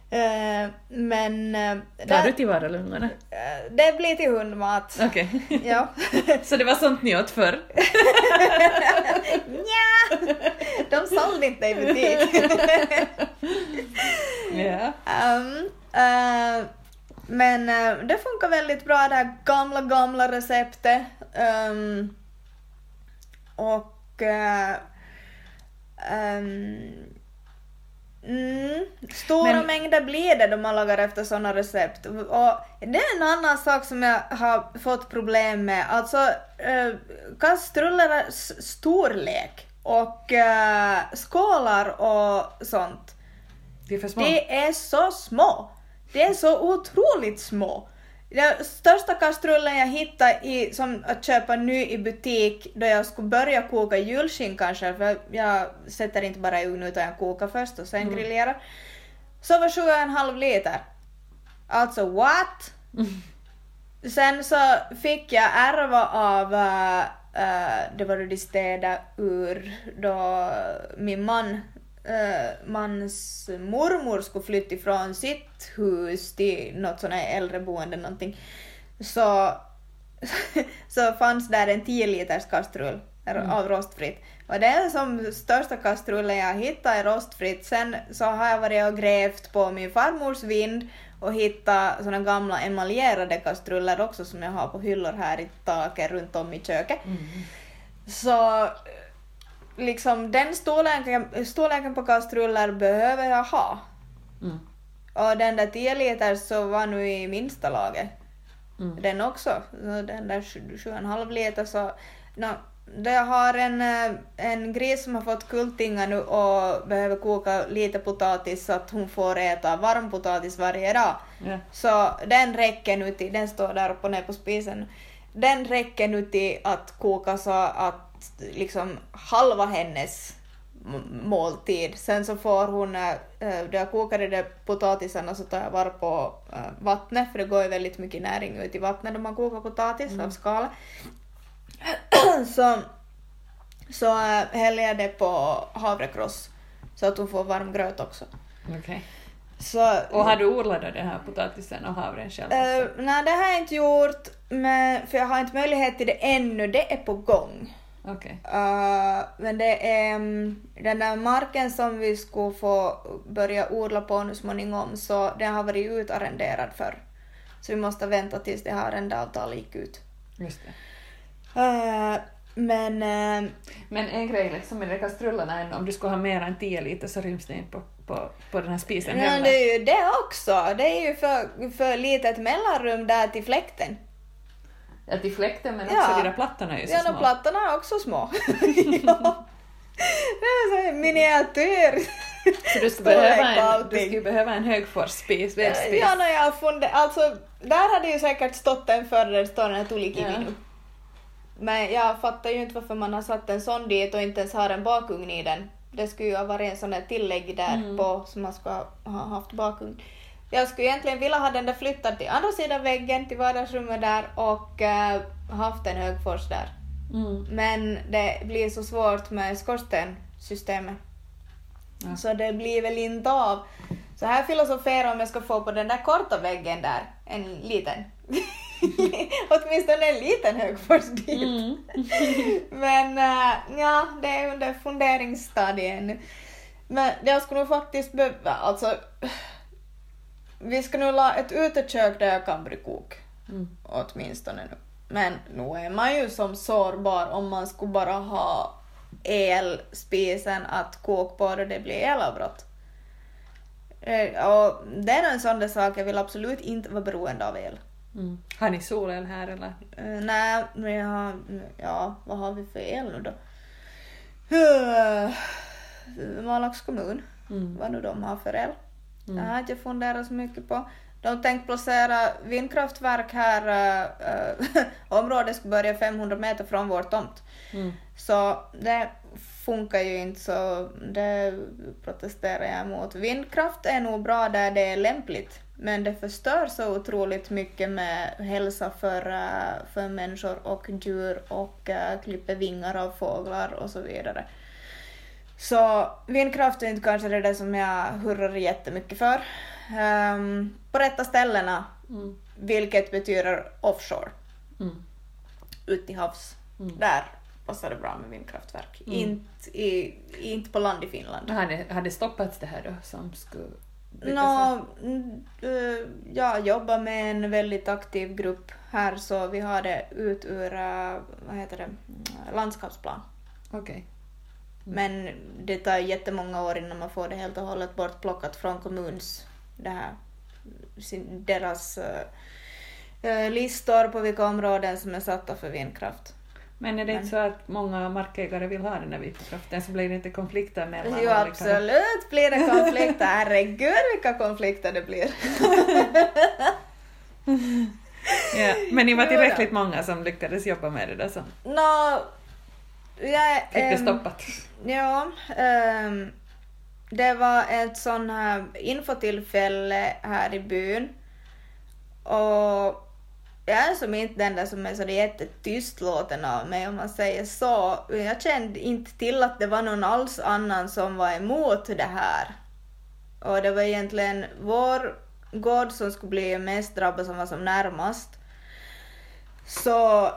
Eh, men... uh, Tar du tillvara lungorna? det blir till hundmat. Okej. ja. Så det var sånt ni åt förr? Nja, de sålde inte i butik. Ja. Um, eh, men eh, det funkar väldigt bra det här gamla, gamla receptet. Um, och... eh, ehm, mm, stora Men- mängder blir det då man lagar efter sådana recept. Och det är en annan sak som jag har fått problem med. Alltså uh, kastrullers storlek och eh, skålar och sånt. Det är för små. Det är så små. Det är så otroligt små. Den största kastrullen jag hittade i, som att köpa nu i butik då jag skulle börja koka julskinkan själv, för jag sätter inte bara i ugn utan jag kokar först och sen Mm. grillerar. Så var sju och en halv liter. Alltså what? Sen så fick jag ärva av, äh, äh, det var då de städade ur då min man, äh, mans mormor skulle flytta ifrån sitt hus till något sånt här äldreboende någonting. Så, så fanns där en 10 liters kastrull av rostfritt. Och det är som största kastrullen jag hittade i rostfritt. Sen så har jag varit och grävt på min farmors vind och hittat såna gamla emaljerade kastruller också som jag har på hyllor här i taket runt om i köket. Så liksom den storleken, storleken på kastruller behöver jag ha. Mm. Och den där 10 liter så var nu i minsta laget. Mm. Den också. Så den där 7,5 liter så... No, jag har en, eh, en gris som har fått kultingar nu och behöver koka lite potatis så att hon får äta varm potatis varje dag. Ja. Så den räcker nu till, den står där uppe och ner på spisen. Den räcker nu till att koka så att liksom halva hennes måltid. Sen så får hon, äh, då jag kokar de där potatisarna så tar jag vara på äh, vattnet för det går ju väldigt mycket näring ut i vattnet när man kokar potatis av skalet. så så äh, häller jag det på havrekross så att hon får varm gröt också. Okej. Så, Och har du odlat den här potatisen och havren själv också? nej, det har jag inte gjort, men, för jag har inte möjlighet till det ännu. Det är på gång. Okej. Eh, men det är mm, den där marken som vi skulle få börja odla på nu småningom, så den har varit utarrenderad för. Så vi måste vänta tills det här arrendeavtalet gick ut. Just det. Eh, men eh, Men en grej liksom med de kastrullerna om du skulle ha mer än 10 liter så ryms det inte på, på, på den här spisen heller. det är ju det också. Det är ju för, för litet mellanrum där till fläkten. Ja, till fläkten men Ja. också de där plattorna är ju så Ja, små. de plattorna är också små. ja. Det är så miniatyr. Så du skulle, behöva en, du skulle behöva en högforsspis, vedspis. Ja, när jag funde, alltså där hade ju säkert stått en före det står Ja. Men jag fattar ju inte varför man har satt en sån dit och inte ens har en bakugn i den. Det skulle ju ha varit en sån där tillägg där Mm. på som man skulle ha haft bakugn. Jag skulle egentligen vilja ha den där flyttad till andra sidan väggen till vardagsrummet där och eh, haft en högfors där. Mm. Men det blir så svårt med skorstensystemet. Ja. Så det blir väl inte av. Så här filosoferar om jag ska få på den där korta väggen där, en liten. Åtminstone en liten högfors dit. Mm. Men äh, ja, det är under funderingsstadiet ännu. Men jag skulle nog faktiskt behöva, alltså vi ska nu la ett utekök där jag kan brygga kok. Mm. Åtminstone nu. Men nu är man ju som sårbar om man skulle bara ha elspisen att koka på då det blir elavbrott. Eh, Och det är en sån där sak, jag vill absolut inte vara beroende av el. Mm. Har ni solel här eller? Uh, nej, men jag har, ja, vad har vi för el nu då? Uh, Malax kommun, Mm. vad nu de har för el. Det har jag inte funderat så mycket på. De tänkte placera vindkraftverk här, äh, området ska börja 500 meter från vår tomt. Mm. Så det funkar ju inte så det protesterar jag emot. Vindkraft är nog bra där det är lämpligt men det förstör så otroligt mycket med hälsa för, äh, för människor och djur och klipper vingar av fåglar och så vidare. Så vindkraft är inte kanske det där som jag hurrar jättemycket för. Um, på rätta ställena, Mm. vilket betyder offshore, Mm. ute i havs. Mm. Där passar det bra med vindkraftverk. Mm. Inte, i, inte på land i Finland. Hade, hade stoppats det här då som skulle eh, jag jobbar med en väldigt aktiv grupp här så vi har det ut ur, eh, vad heter det, Mm, landskapsplan. Okej. Men det tar jättemånga år innan man får det helt och hållet bortplockat från kommuns, det här, sin, deras eh, listor på vilka områden som är satta för vindkraft. Men är det inte Men- så att många markägare vill ha den här vindkraften så blir det inte konflikter mellan Jo absolut blir det konflikter, herregud vilka konflikter det blir. Ja, men ni var tillräckligt många som lyckades jobba med det där som Nå, fick det ehm, stoppat. Ja, ehm, det var ett sån här infotillfälle här i byn. Och jag är som inte den där som är så jättetystlåten av mig om man säger så. Jag kände inte till att det var någon alls annan som var emot det här. Och det var egentligen vår gård som skulle bli mest drabbad som var som närmast. Så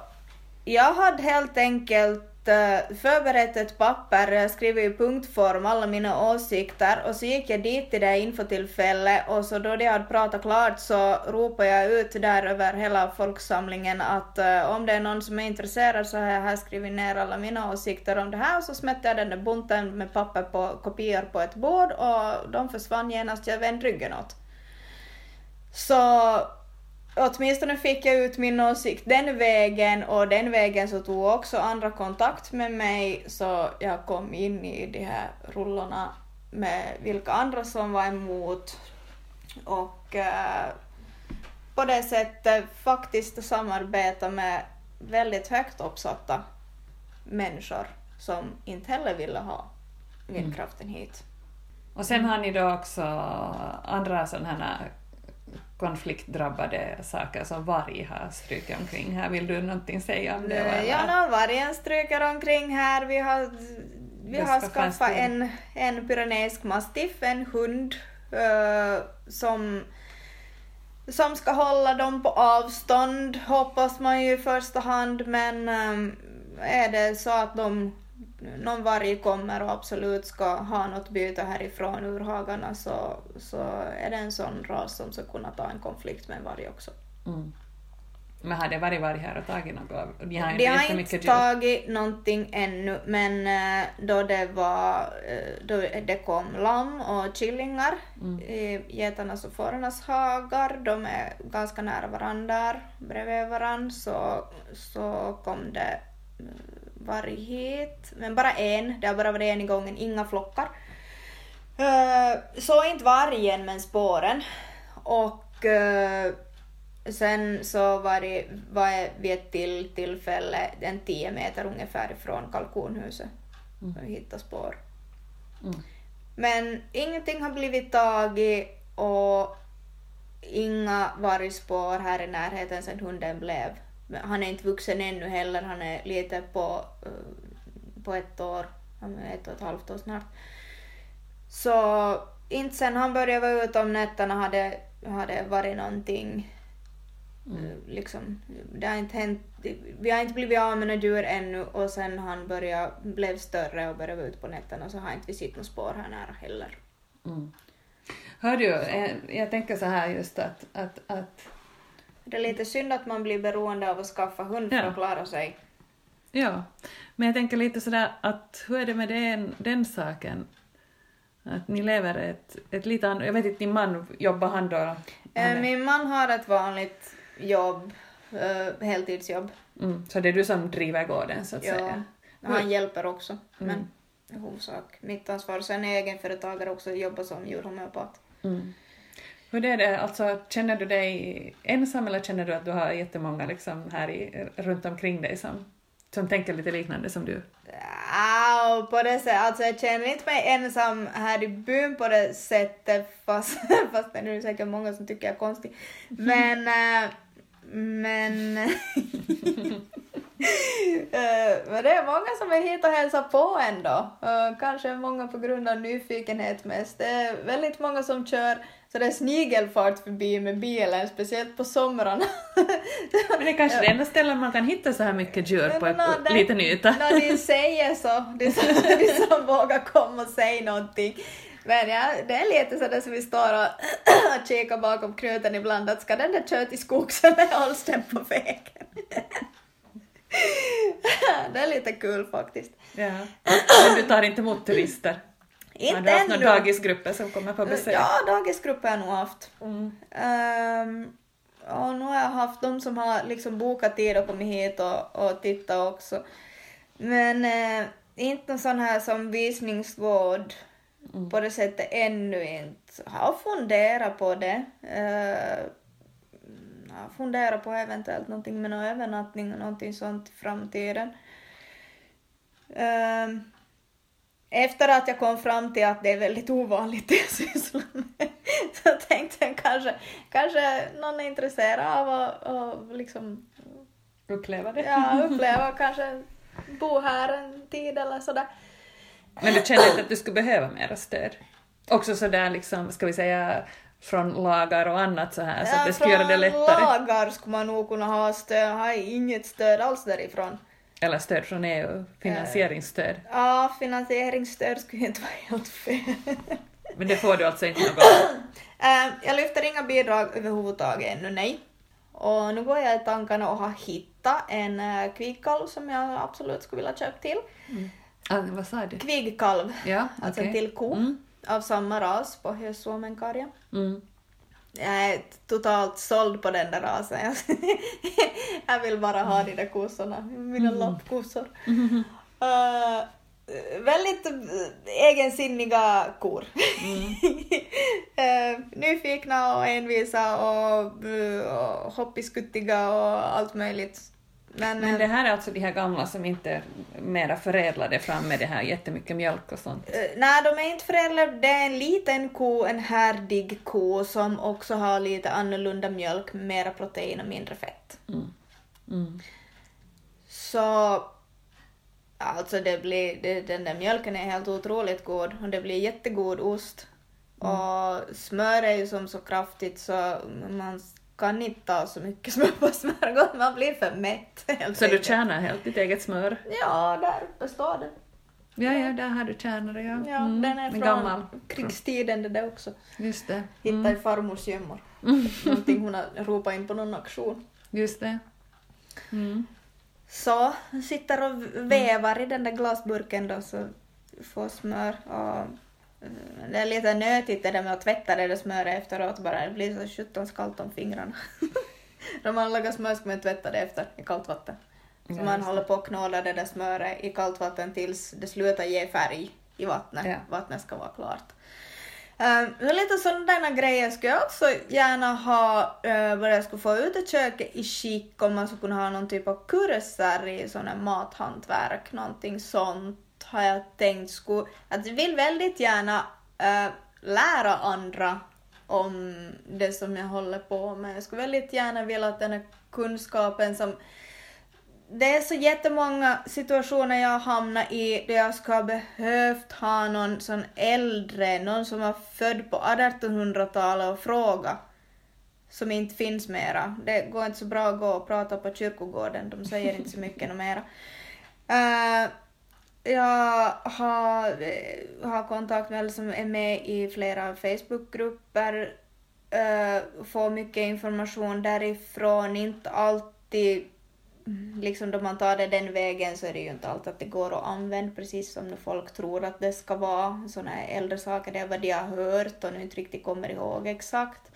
jag hade helt enkelt Eh, förberett ett papper, eh, jag i punktform alla mina åsikter och så gick jag dit till det infotillfället och så då de hade pratat klart så ropade jag ut där över hela folksamlingen att uh, om det är någon som är intresserad så har jag här skrivit ner alla mina åsikter om det här och så smätte jag den där bunten med papper på kopior på ett bord och de försvann genast, jag vände ryggen åt. Så åtminstone fick jag ut min åsikt den vägen och den vägen så tog också andra kontakt med mig så jag kom in i de här rullorna med vilka andra som var emot och eh, på det sättet faktiskt samarbeta med väldigt högt uppsatta människor som inte heller ville ha vindkraften hit. Mm. Och sen har ni då också andra sådana här konfliktdrabbade saker som varg har strukit omkring här. Vill du någonting säga om det? eller? Ja, no, vargen stryker omkring här. Vi har, vi har skaffat en, en pyreneisk mastiff, en hund, eh, som, som ska hålla dem på avstånd, hoppas man ju i första hand, men ehm, är det så att de, någon varg kommer och absolut ska ha något byte härifrån ur hagarna så, så är det en sån ras som ska kunna ta en konflikt med en varg också. Mm. Men har det varit varg här och tagit något? De har De inte har jättemycket inte tagit någonting ännu, men eh, då det var, eh, då det kom lamm och killingar Mm. i getarnas och fårarnas hagar, de är ganska nära varandra, bredvid varandra, så, så kom det varg hit, men bara en, det har bara varit en i gången, inga flockar. Eh, Så inte vargen men spåren. Och eh, sen så var det var jag vid ett till tillfälle en 10 meter ungefär ifrån kalkonhuset. Mm. Och hittade spår. Mm. Men ingenting har blivit taget och inga vargspår här i närheten sen hunden blev. Han är inte vuxen ännu heller, han är lite på, eh, på ett år, ett och ett halvt år snart. Så inte sen han började vara ute om nätterna hade, hade varit någonting Mm. Eh, liksom, det har inte hänt, vi har inte blivit av med några djur ännu och sen han började, blev större och började vara ute på nätterna så har inte vi sett några spår här nära heller. Mm. Hör du, eh, jag tänker så här just att, att, att Det är lite synd att man blir beroende av att skaffa hund för Ja. att klara sig. Ja, men jag tänker lite sådär att hur är det med den, den saken? Att ni lever ett, ett lite annat, jag vet inte, din man, jobbar han då? Han Eh, är- Min man har ett vanligt jobb, eh, heltidsjobb. Mm, så det är du som driver gården så att Ja. säga? Han hjälper också, Mm. men i huvudsak mitt ansvar. Sen är jag egenföretagare också jobbar som djurhomeopat. Mm. Hur är det, alltså känner du dig ensam eller känner du att du har jättemånga liksom här i, runt omkring dig som, som tänker lite liknande som du? Ja, på det sättet, alltså jag känner inte mig ensam här i byn på det sättet fast, fast det är nu säkert många som tycker jag är konstig. Men, äh, men Eh, men det är många som är hit och hälsar på ändå. Uh, kanske många på grund av nyfikenhet mest. Det är väldigt många som kör så det är snigelfart förbi med bilen, speciellt på somrarna. Men det är kanske det enda stället man kan hitta så här mycket djur på en liten yta. När de säger så, de som, de som vågar komma och säga någonting. Men ja, det är lite sådär som vi står och, och kikar bakom knuten ibland, att ska den där köra till skogs eller hålls den på vägen? det är lite kul faktiskt. Ja. Men du tar inte emot turister? Inte Har du haft några dagisgrupper som kommer på besök? Ja, dagisgrupper har jag nog haft. Mm. Um, och nu har jag haft de som har liksom bokat tid och kommit hit och, och tittat också. Men eh, inte någon sån här som visningsgård mm. på det sättet ännu inte. Jag har funderat på det. Uh, jag funderar på eventuellt någonting med någon övernattning och någonting sånt i framtiden. Um, efter att jag kom fram till att det är väldigt ovanligt det jag sysslar med så tänkte jag kanske, kanske någon är intresserad av att, liksom uppleva det. Ja, uppleva kanske bo här en tid eller sådär. Men du känner inte att du skulle behöva mera stöd? Också sådär liksom, ska vi säga, från lagar och annat så här, så att det skulle göra det lättare. Från lagar skulle man nog kunna ha stöd, har inget stöd alls därifrån. Eller stöd från EU, finansieringsstöd. Uh, ja, finansieringsstöd skulle inte vara helt fel. Men det får du alltså inte något? uh, jag lyfter inga bidrag överhuvudtaget ännu, nej. Och nu går jag i tankarna och har hittat en uh, kvigkalv som jag absolut skulle vilja köpa till. Mm. Ah, vad sa du? Kvigkalv, ja, okay. alltså till ko. Mm av samma ras på Hösuomenkarja. Mm. Jag är totalt såld på den där rasen. jag vill bara ha de där kossorna, mina mm. loppkossor. Mm. Uh, väldigt egensinniga kor. Mm. uh, nyfikna och envisa och, uh, och hoppiskuttiga och allt möjligt. Men, men det här är alltså de här gamla som inte är mera förädlade fram med det här jättemycket mjölk och sånt? Uh, nej, de är inte förädlade. Det är en liten ko, en härdig ko som också har lite annorlunda mjölk, mera protein och mindre fett. Mm. Mm. Så alltså det blir, det, den där mjölken är helt otroligt god och det blir jättegod ost. Mm. Och smör är ju som så kraftigt så man kan inte ta så mycket smör på smörgås, man blir för mätt. Så du tjänar helt ditt eget smör? Ja, där uppe står det. Ja, ja, där har du tjänare, ja. Ja, mm. den är från gammal. krigstiden det där också. Just det. Mm. Hittade i farmors gömmor. Mm. Någonting hon har ropat in på någon auktion. Just det. Mm. Så, sitter och vävar i den där glasburken då så får smör och Mm, det är lite nötigt det där med att tvätta det där smöret efteråt bara, det blir så sjutton kallt om fingrarna. När man lagar smör ska man tvätta det efter i kallt vatten. Så ja, man håller på att knåda det där smöret i kallt vatten tills det slutar ge färg i vattnet. Ja. Vattnet ska vara klart. Um, lite sådana grejer skulle jag också gärna ha, uh, vad jag skulle få ut i köket i skick om man skulle kunna ha någon typ av kurser i sån mathantverk, någonting sånt har jag tänkt skulle, att jag vill väldigt gärna äh, lära andra om det som jag håller på med. Jag skulle väldigt gärna vilja att den här kunskapen som det är så jättemånga situationer jag har hamnat i där jag ska ha behövt ha någon sån äldre, någon som var född på 1800-talet och fråga som inte finns mera. Det går inte så bra att gå och prata på kyrkogården, de säger inte så mycket mera. Uh, jag har, eh, har kontakt med alla som är med i flera Facebookgrupper, uh, får mycket information därifrån, inte alltid liksom då man tar det den vägen så är det ju inte alltid att det går att använda precis som när folk tror att det ska vara. Sådana här äldre saker, det är vad de har hört och nu inte riktigt kommer ihåg exakt.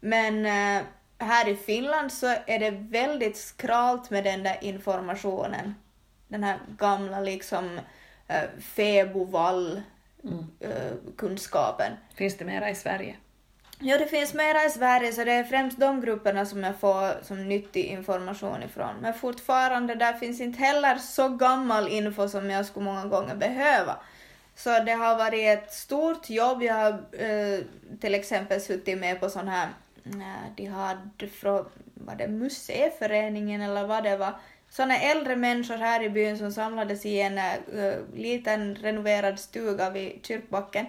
Men uh, här i Finland så är det väldigt skralt med den där informationen den här gamla liksom äh, fäbodvall mm. äh, kunskapen. Finns det mera i Sverige? Ja, det finns mera i Sverige så det är främst de grupperna som jag får som nyttig information ifrån. Men fortfarande, där finns inte heller så gammal info som jag skulle många gånger behöva. Så det har varit ett stort jobb. Jag har eh, till exempel suttit med på sån här, eh, de hade från, var det museiföreningen eller vad det var, såna äldre människor här i byn som samlades i en uh, liten renoverad stuga vid kyrkbacken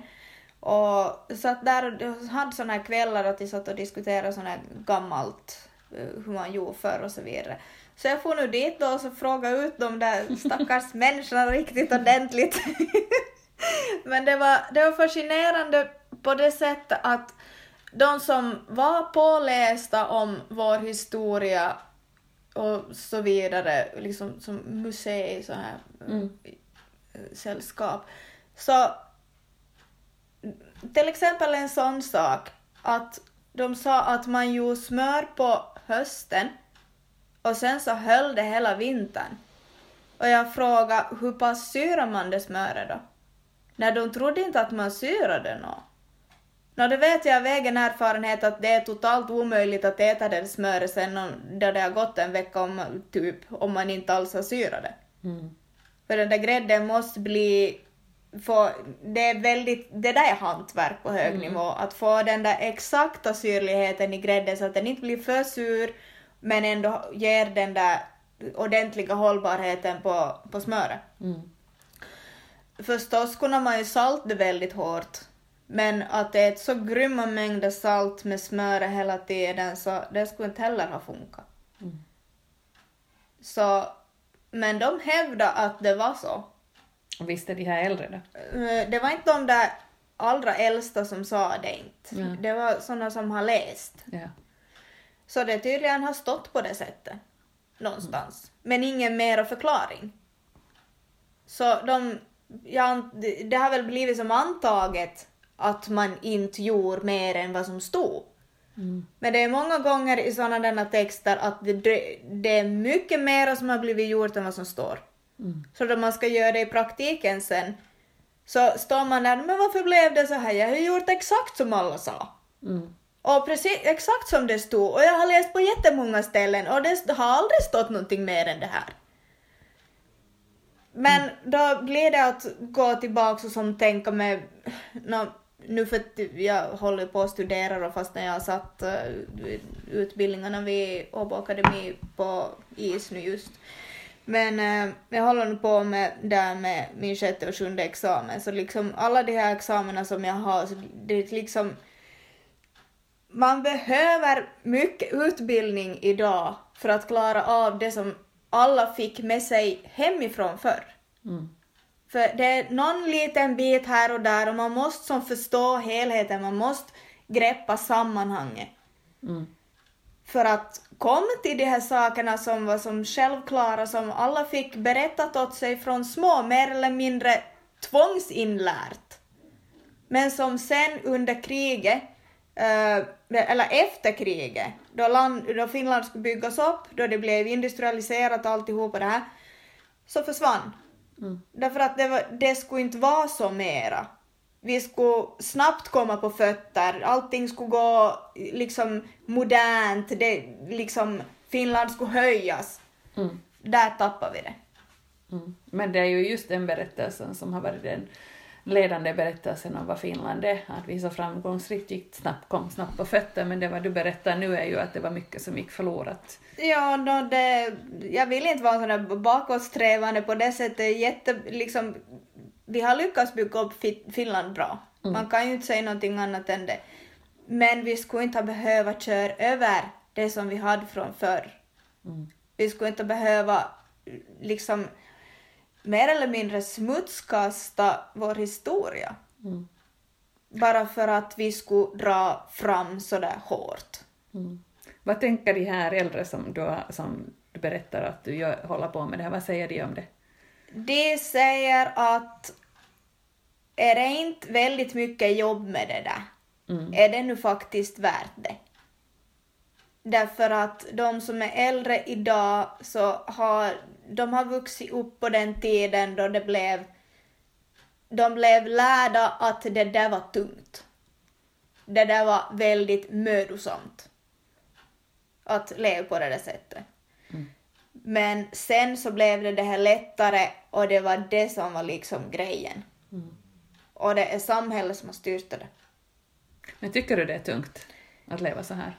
och satt där och hade såna här kvällar att de satt och diskuterade sådana här gammalt, uh, hur man gjorde förr och så vidare. Så jag får nu dit då och så fråga ut de där stackars människorna riktigt ordentligt. Men det var, det var fascinerande på det sättet att de som var pålästa om vår historia och så vidare, liksom som museer så här mm. sällskap. Så till exempel en sån sak att de sa att man gjorde smör på hösten och sen så höll det hela vintern. Och jag frågade hur pass syrar man det smöret då? när de trodde inte att man syrade något. Nå, det vet jag av egen erfarenhet att det är totalt omöjligt att äta det smöret sen då det har gått en vecka om, typ, om man inte alls har syrat det. Mm. För den där grädden måste bli få, det är väldigt, det där är hantverk på hög mm. nivå, att få den där exakta syrligheten i grädden så att den inte blir för sur men ändå ger den där ordentliga hållbarheten på, på smöret. Mm förstås kunde man ju salta det väldigt hårt. Men att äta så grymma mängder salt med smör hela tiden så det skulle inte heller ha funkat. Mm. Så, men de hävdade att det var så. Och visst är de här äldre då? Eh, det var inte de där allra äldsta som sa det inte. Ja. Det var sådana som har läst. Ja. Så det tydligen har stått på det sättet. Någonstans. Mm. Men ingen mera förklaring. Så de ja, det har väl blivit som antaget att man inte gjorde mer än vad som stod. Mm. Men det är många gånger i sådana texter att det, det, är mycket mer som har blivit gjort än vad som står. Mm. Så då man ska göra det i praktiken sen så står man där, men varför blev det så här? Jag har gjort exakt som alla sa. Mm. Och precis exakt som det stod och jag har läst på jättemånga ställen och det har aldrig stått någonting mer än det här. Men då blir det att gå tillbaka och som tänka mig, no, nu för att jag håller på att studera och fast när jag har satt uh, utbildningarna vid Åbo Akademi på is nu just. Men uh, jag håller nu på med där med min sjätte och sjunde examen, så liksom alla de här examina som jag har, så det är liksom man behöver mycket utbildning idag för att klara av det som alla fick med sig hemifrån förr. Mm. För det är någon liten bit här och där och man måste som förstå helheten, man måste greppa sammanhanget. Mm. För att komma till de här sakerna som var som självklara, som alla fick berättat åt sig från små, mer eller mindre tvångsinlärt. Men som sen under kriget, eh, eller efter kriget, då, land, då Finland skulle byggas upp, då det blev industrialiserat alltihopa det här, så försvann. Mm. Därför att det, var, det skulle inte vara så mera. Vi skulle snabbt komma på fötter, allting skulle gå liksom modernt, det, liksom Finland skulle höjas. Mm. Där tappar vi det. Mm. Men det är ju just den berättelsen som har varit den ledande berättelsen om vad Finland är, att vi så framgångsrikt gick snabbt, kom snabbt på fötter, men det vad du berättar nu är ju att det var mycket som gick förlorat. Ja, no, det, jag vill inte vara sån där bakåtsträvande på det sättet, jätte, liksom, vi har lyckats bygga upp Finland bra. Mm. Man kan ju inte säga någonting annat än det. Men vi skulle inte behöva köra över det som vi hade från förr. Mm. Vi skulle inte behöva liksom mer eller mindre smutskasta vår historia. Mm. Bara för att vi skulle dra fram sådär hårt. Mm. Vad tänker de här äldre som du, som du berättar att du gör, håller på med det här, vad säger de om det? De säger att är det inte väldigt mycket jobb med det där, mm. är det nu faktiskt värt det? Därför att de som är äldre idag så har de har vuxit upp på den tiden då det blev de blev lärda att det där var tungt. det där var väldigt mödosamt. Att leva på det där sättet. Men sen så blev det det här lättare och det var det som var liksom grejen. Och det är samhället som har styrt det. Men tycker du det är tungt att leva så här?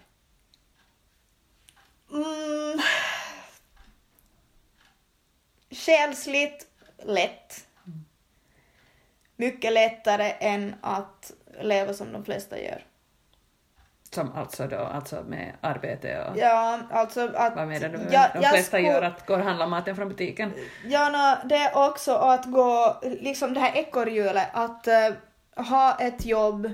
Mm. Själsligt lätt. Mycket lättare än att leva som de flesta gör. Som alltså då, alltså med arbete och Ja, alltså att... vad menar du? Ja, de flesta skulle- gör att gå och handla maten från butiken. Ja, nå, det är också att gå, liksom det här ekorrhjulet, att eh, ha ett jobb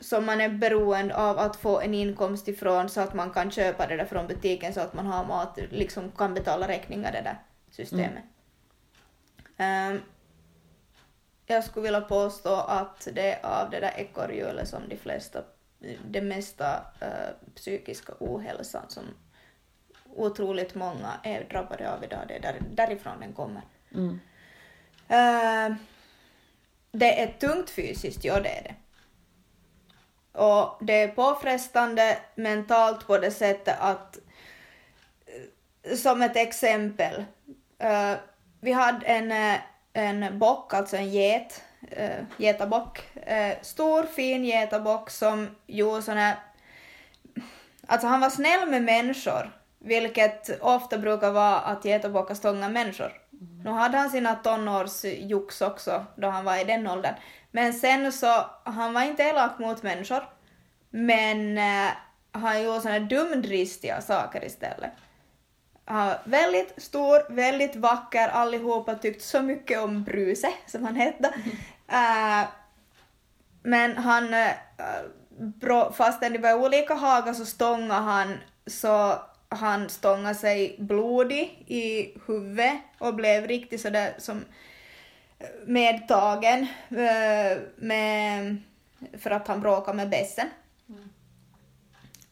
som man är beroende av att få en inkomst ifrån så att man kan köpa det där från butiken så att man har mat, liksom kan betala räkningar det där systemet. Ehm, jag skulle vilja påstå att det är av det där ekorrhjulet som de flesta, det mesta eh, psykiska ohälsan som otroligt många är drabbade av idag. Det är där, därifrån den kommer. Mm. Eh, det är tungt fysiskt, ja det är det. Och det är påfrestande mentalt på det sättet att, eh, som ett exempel, eh, vi hade en, eh, en bock, alltså en get, uh, getabock, eh, stor fin getabock som gjorde sån här Alltså han var snäll med människor, vilket ofta brukar vara att getabockar stångar människor. Nu hade han sina tonårsjox också då han var i den åldern. Men sen så, han var inte elak mot människor. Men eh, han gjorde såna dumdristiga saker istället. Han var väldigt stor, väldigt vacker, allihopa tyckte så mycket om Bruse, som han hette. Eh, men han, eh, bro- fastän det var olika hagar så stångade han så han stångade sig blodig i huvudet och blev riktigt sådär som medtagen eh, med, för att han bråkade med bässen.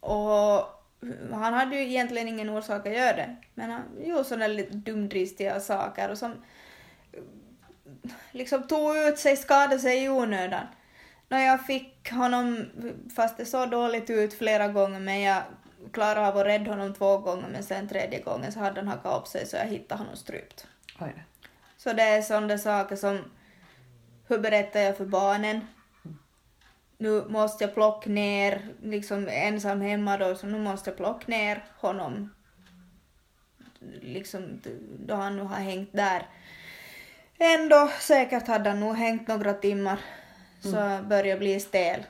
Och han hade ju egentligen ingen orsak att göra det, men han gjorde sådana lite dumdristiga saker och som liksom tog ut sig, skadade sig i onödan. När jag fick honom, fast det såg dåligt ut flera gånger, men jag klarade av att rädda honom två gånger, men sen tredje gången så hade han hakat upp sig så jag hittade honom strypt. Oj. Så det är sådana saker som, hur berättar jag för barnen? Nu måste jag plocka ner, liksom ensam hemma då, så nu måste jag plocka ner honom. Liksom då han nu har hängt där. Ändå säkert hade han nog hängt några timmar, så jag börjar bli stel.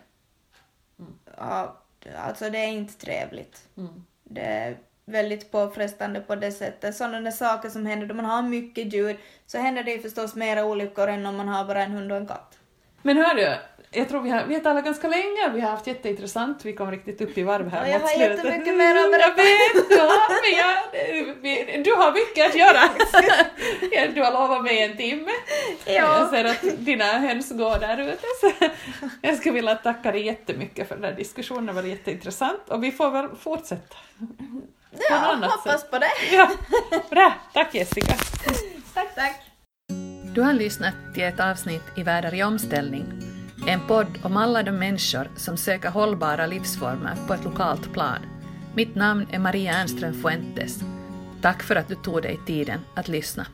Ja, alltså det är inte trevligt. Mm. Det väldigt påfrestande på det sättet. Sådana saker som händer då man har mycket djur så händer det ju förstås mera olyckor än om man har bara en hund och en katt. Men hör du, jag tror vi har, vi har talat ganska länge, vi har haft jätteintressant, vi kom riktigt upp i varv här Ja, jag har slutet. jättemycket mer att Mm, Jag jag, vi, du har mycket att göra. Du har lovat mig en timme. Jag Ja. ser att dina höns går där ute. Så jag skulle vilja tacka dig jättemycket för den här diskussionen, det var jätteintressant och vi får väl fortsätta. Ja, hoppas på det. Ja, bra, tack Jessica. Tack, tack. Du har lyssnat till ett avsnitt i Världar i omställning, en podd om alla de människor som söker hållbara livsformer på ett lokalt plan. Mitt namn är Maria Ernström Fuentes. Tack för att du tog dig tiden att lyssna.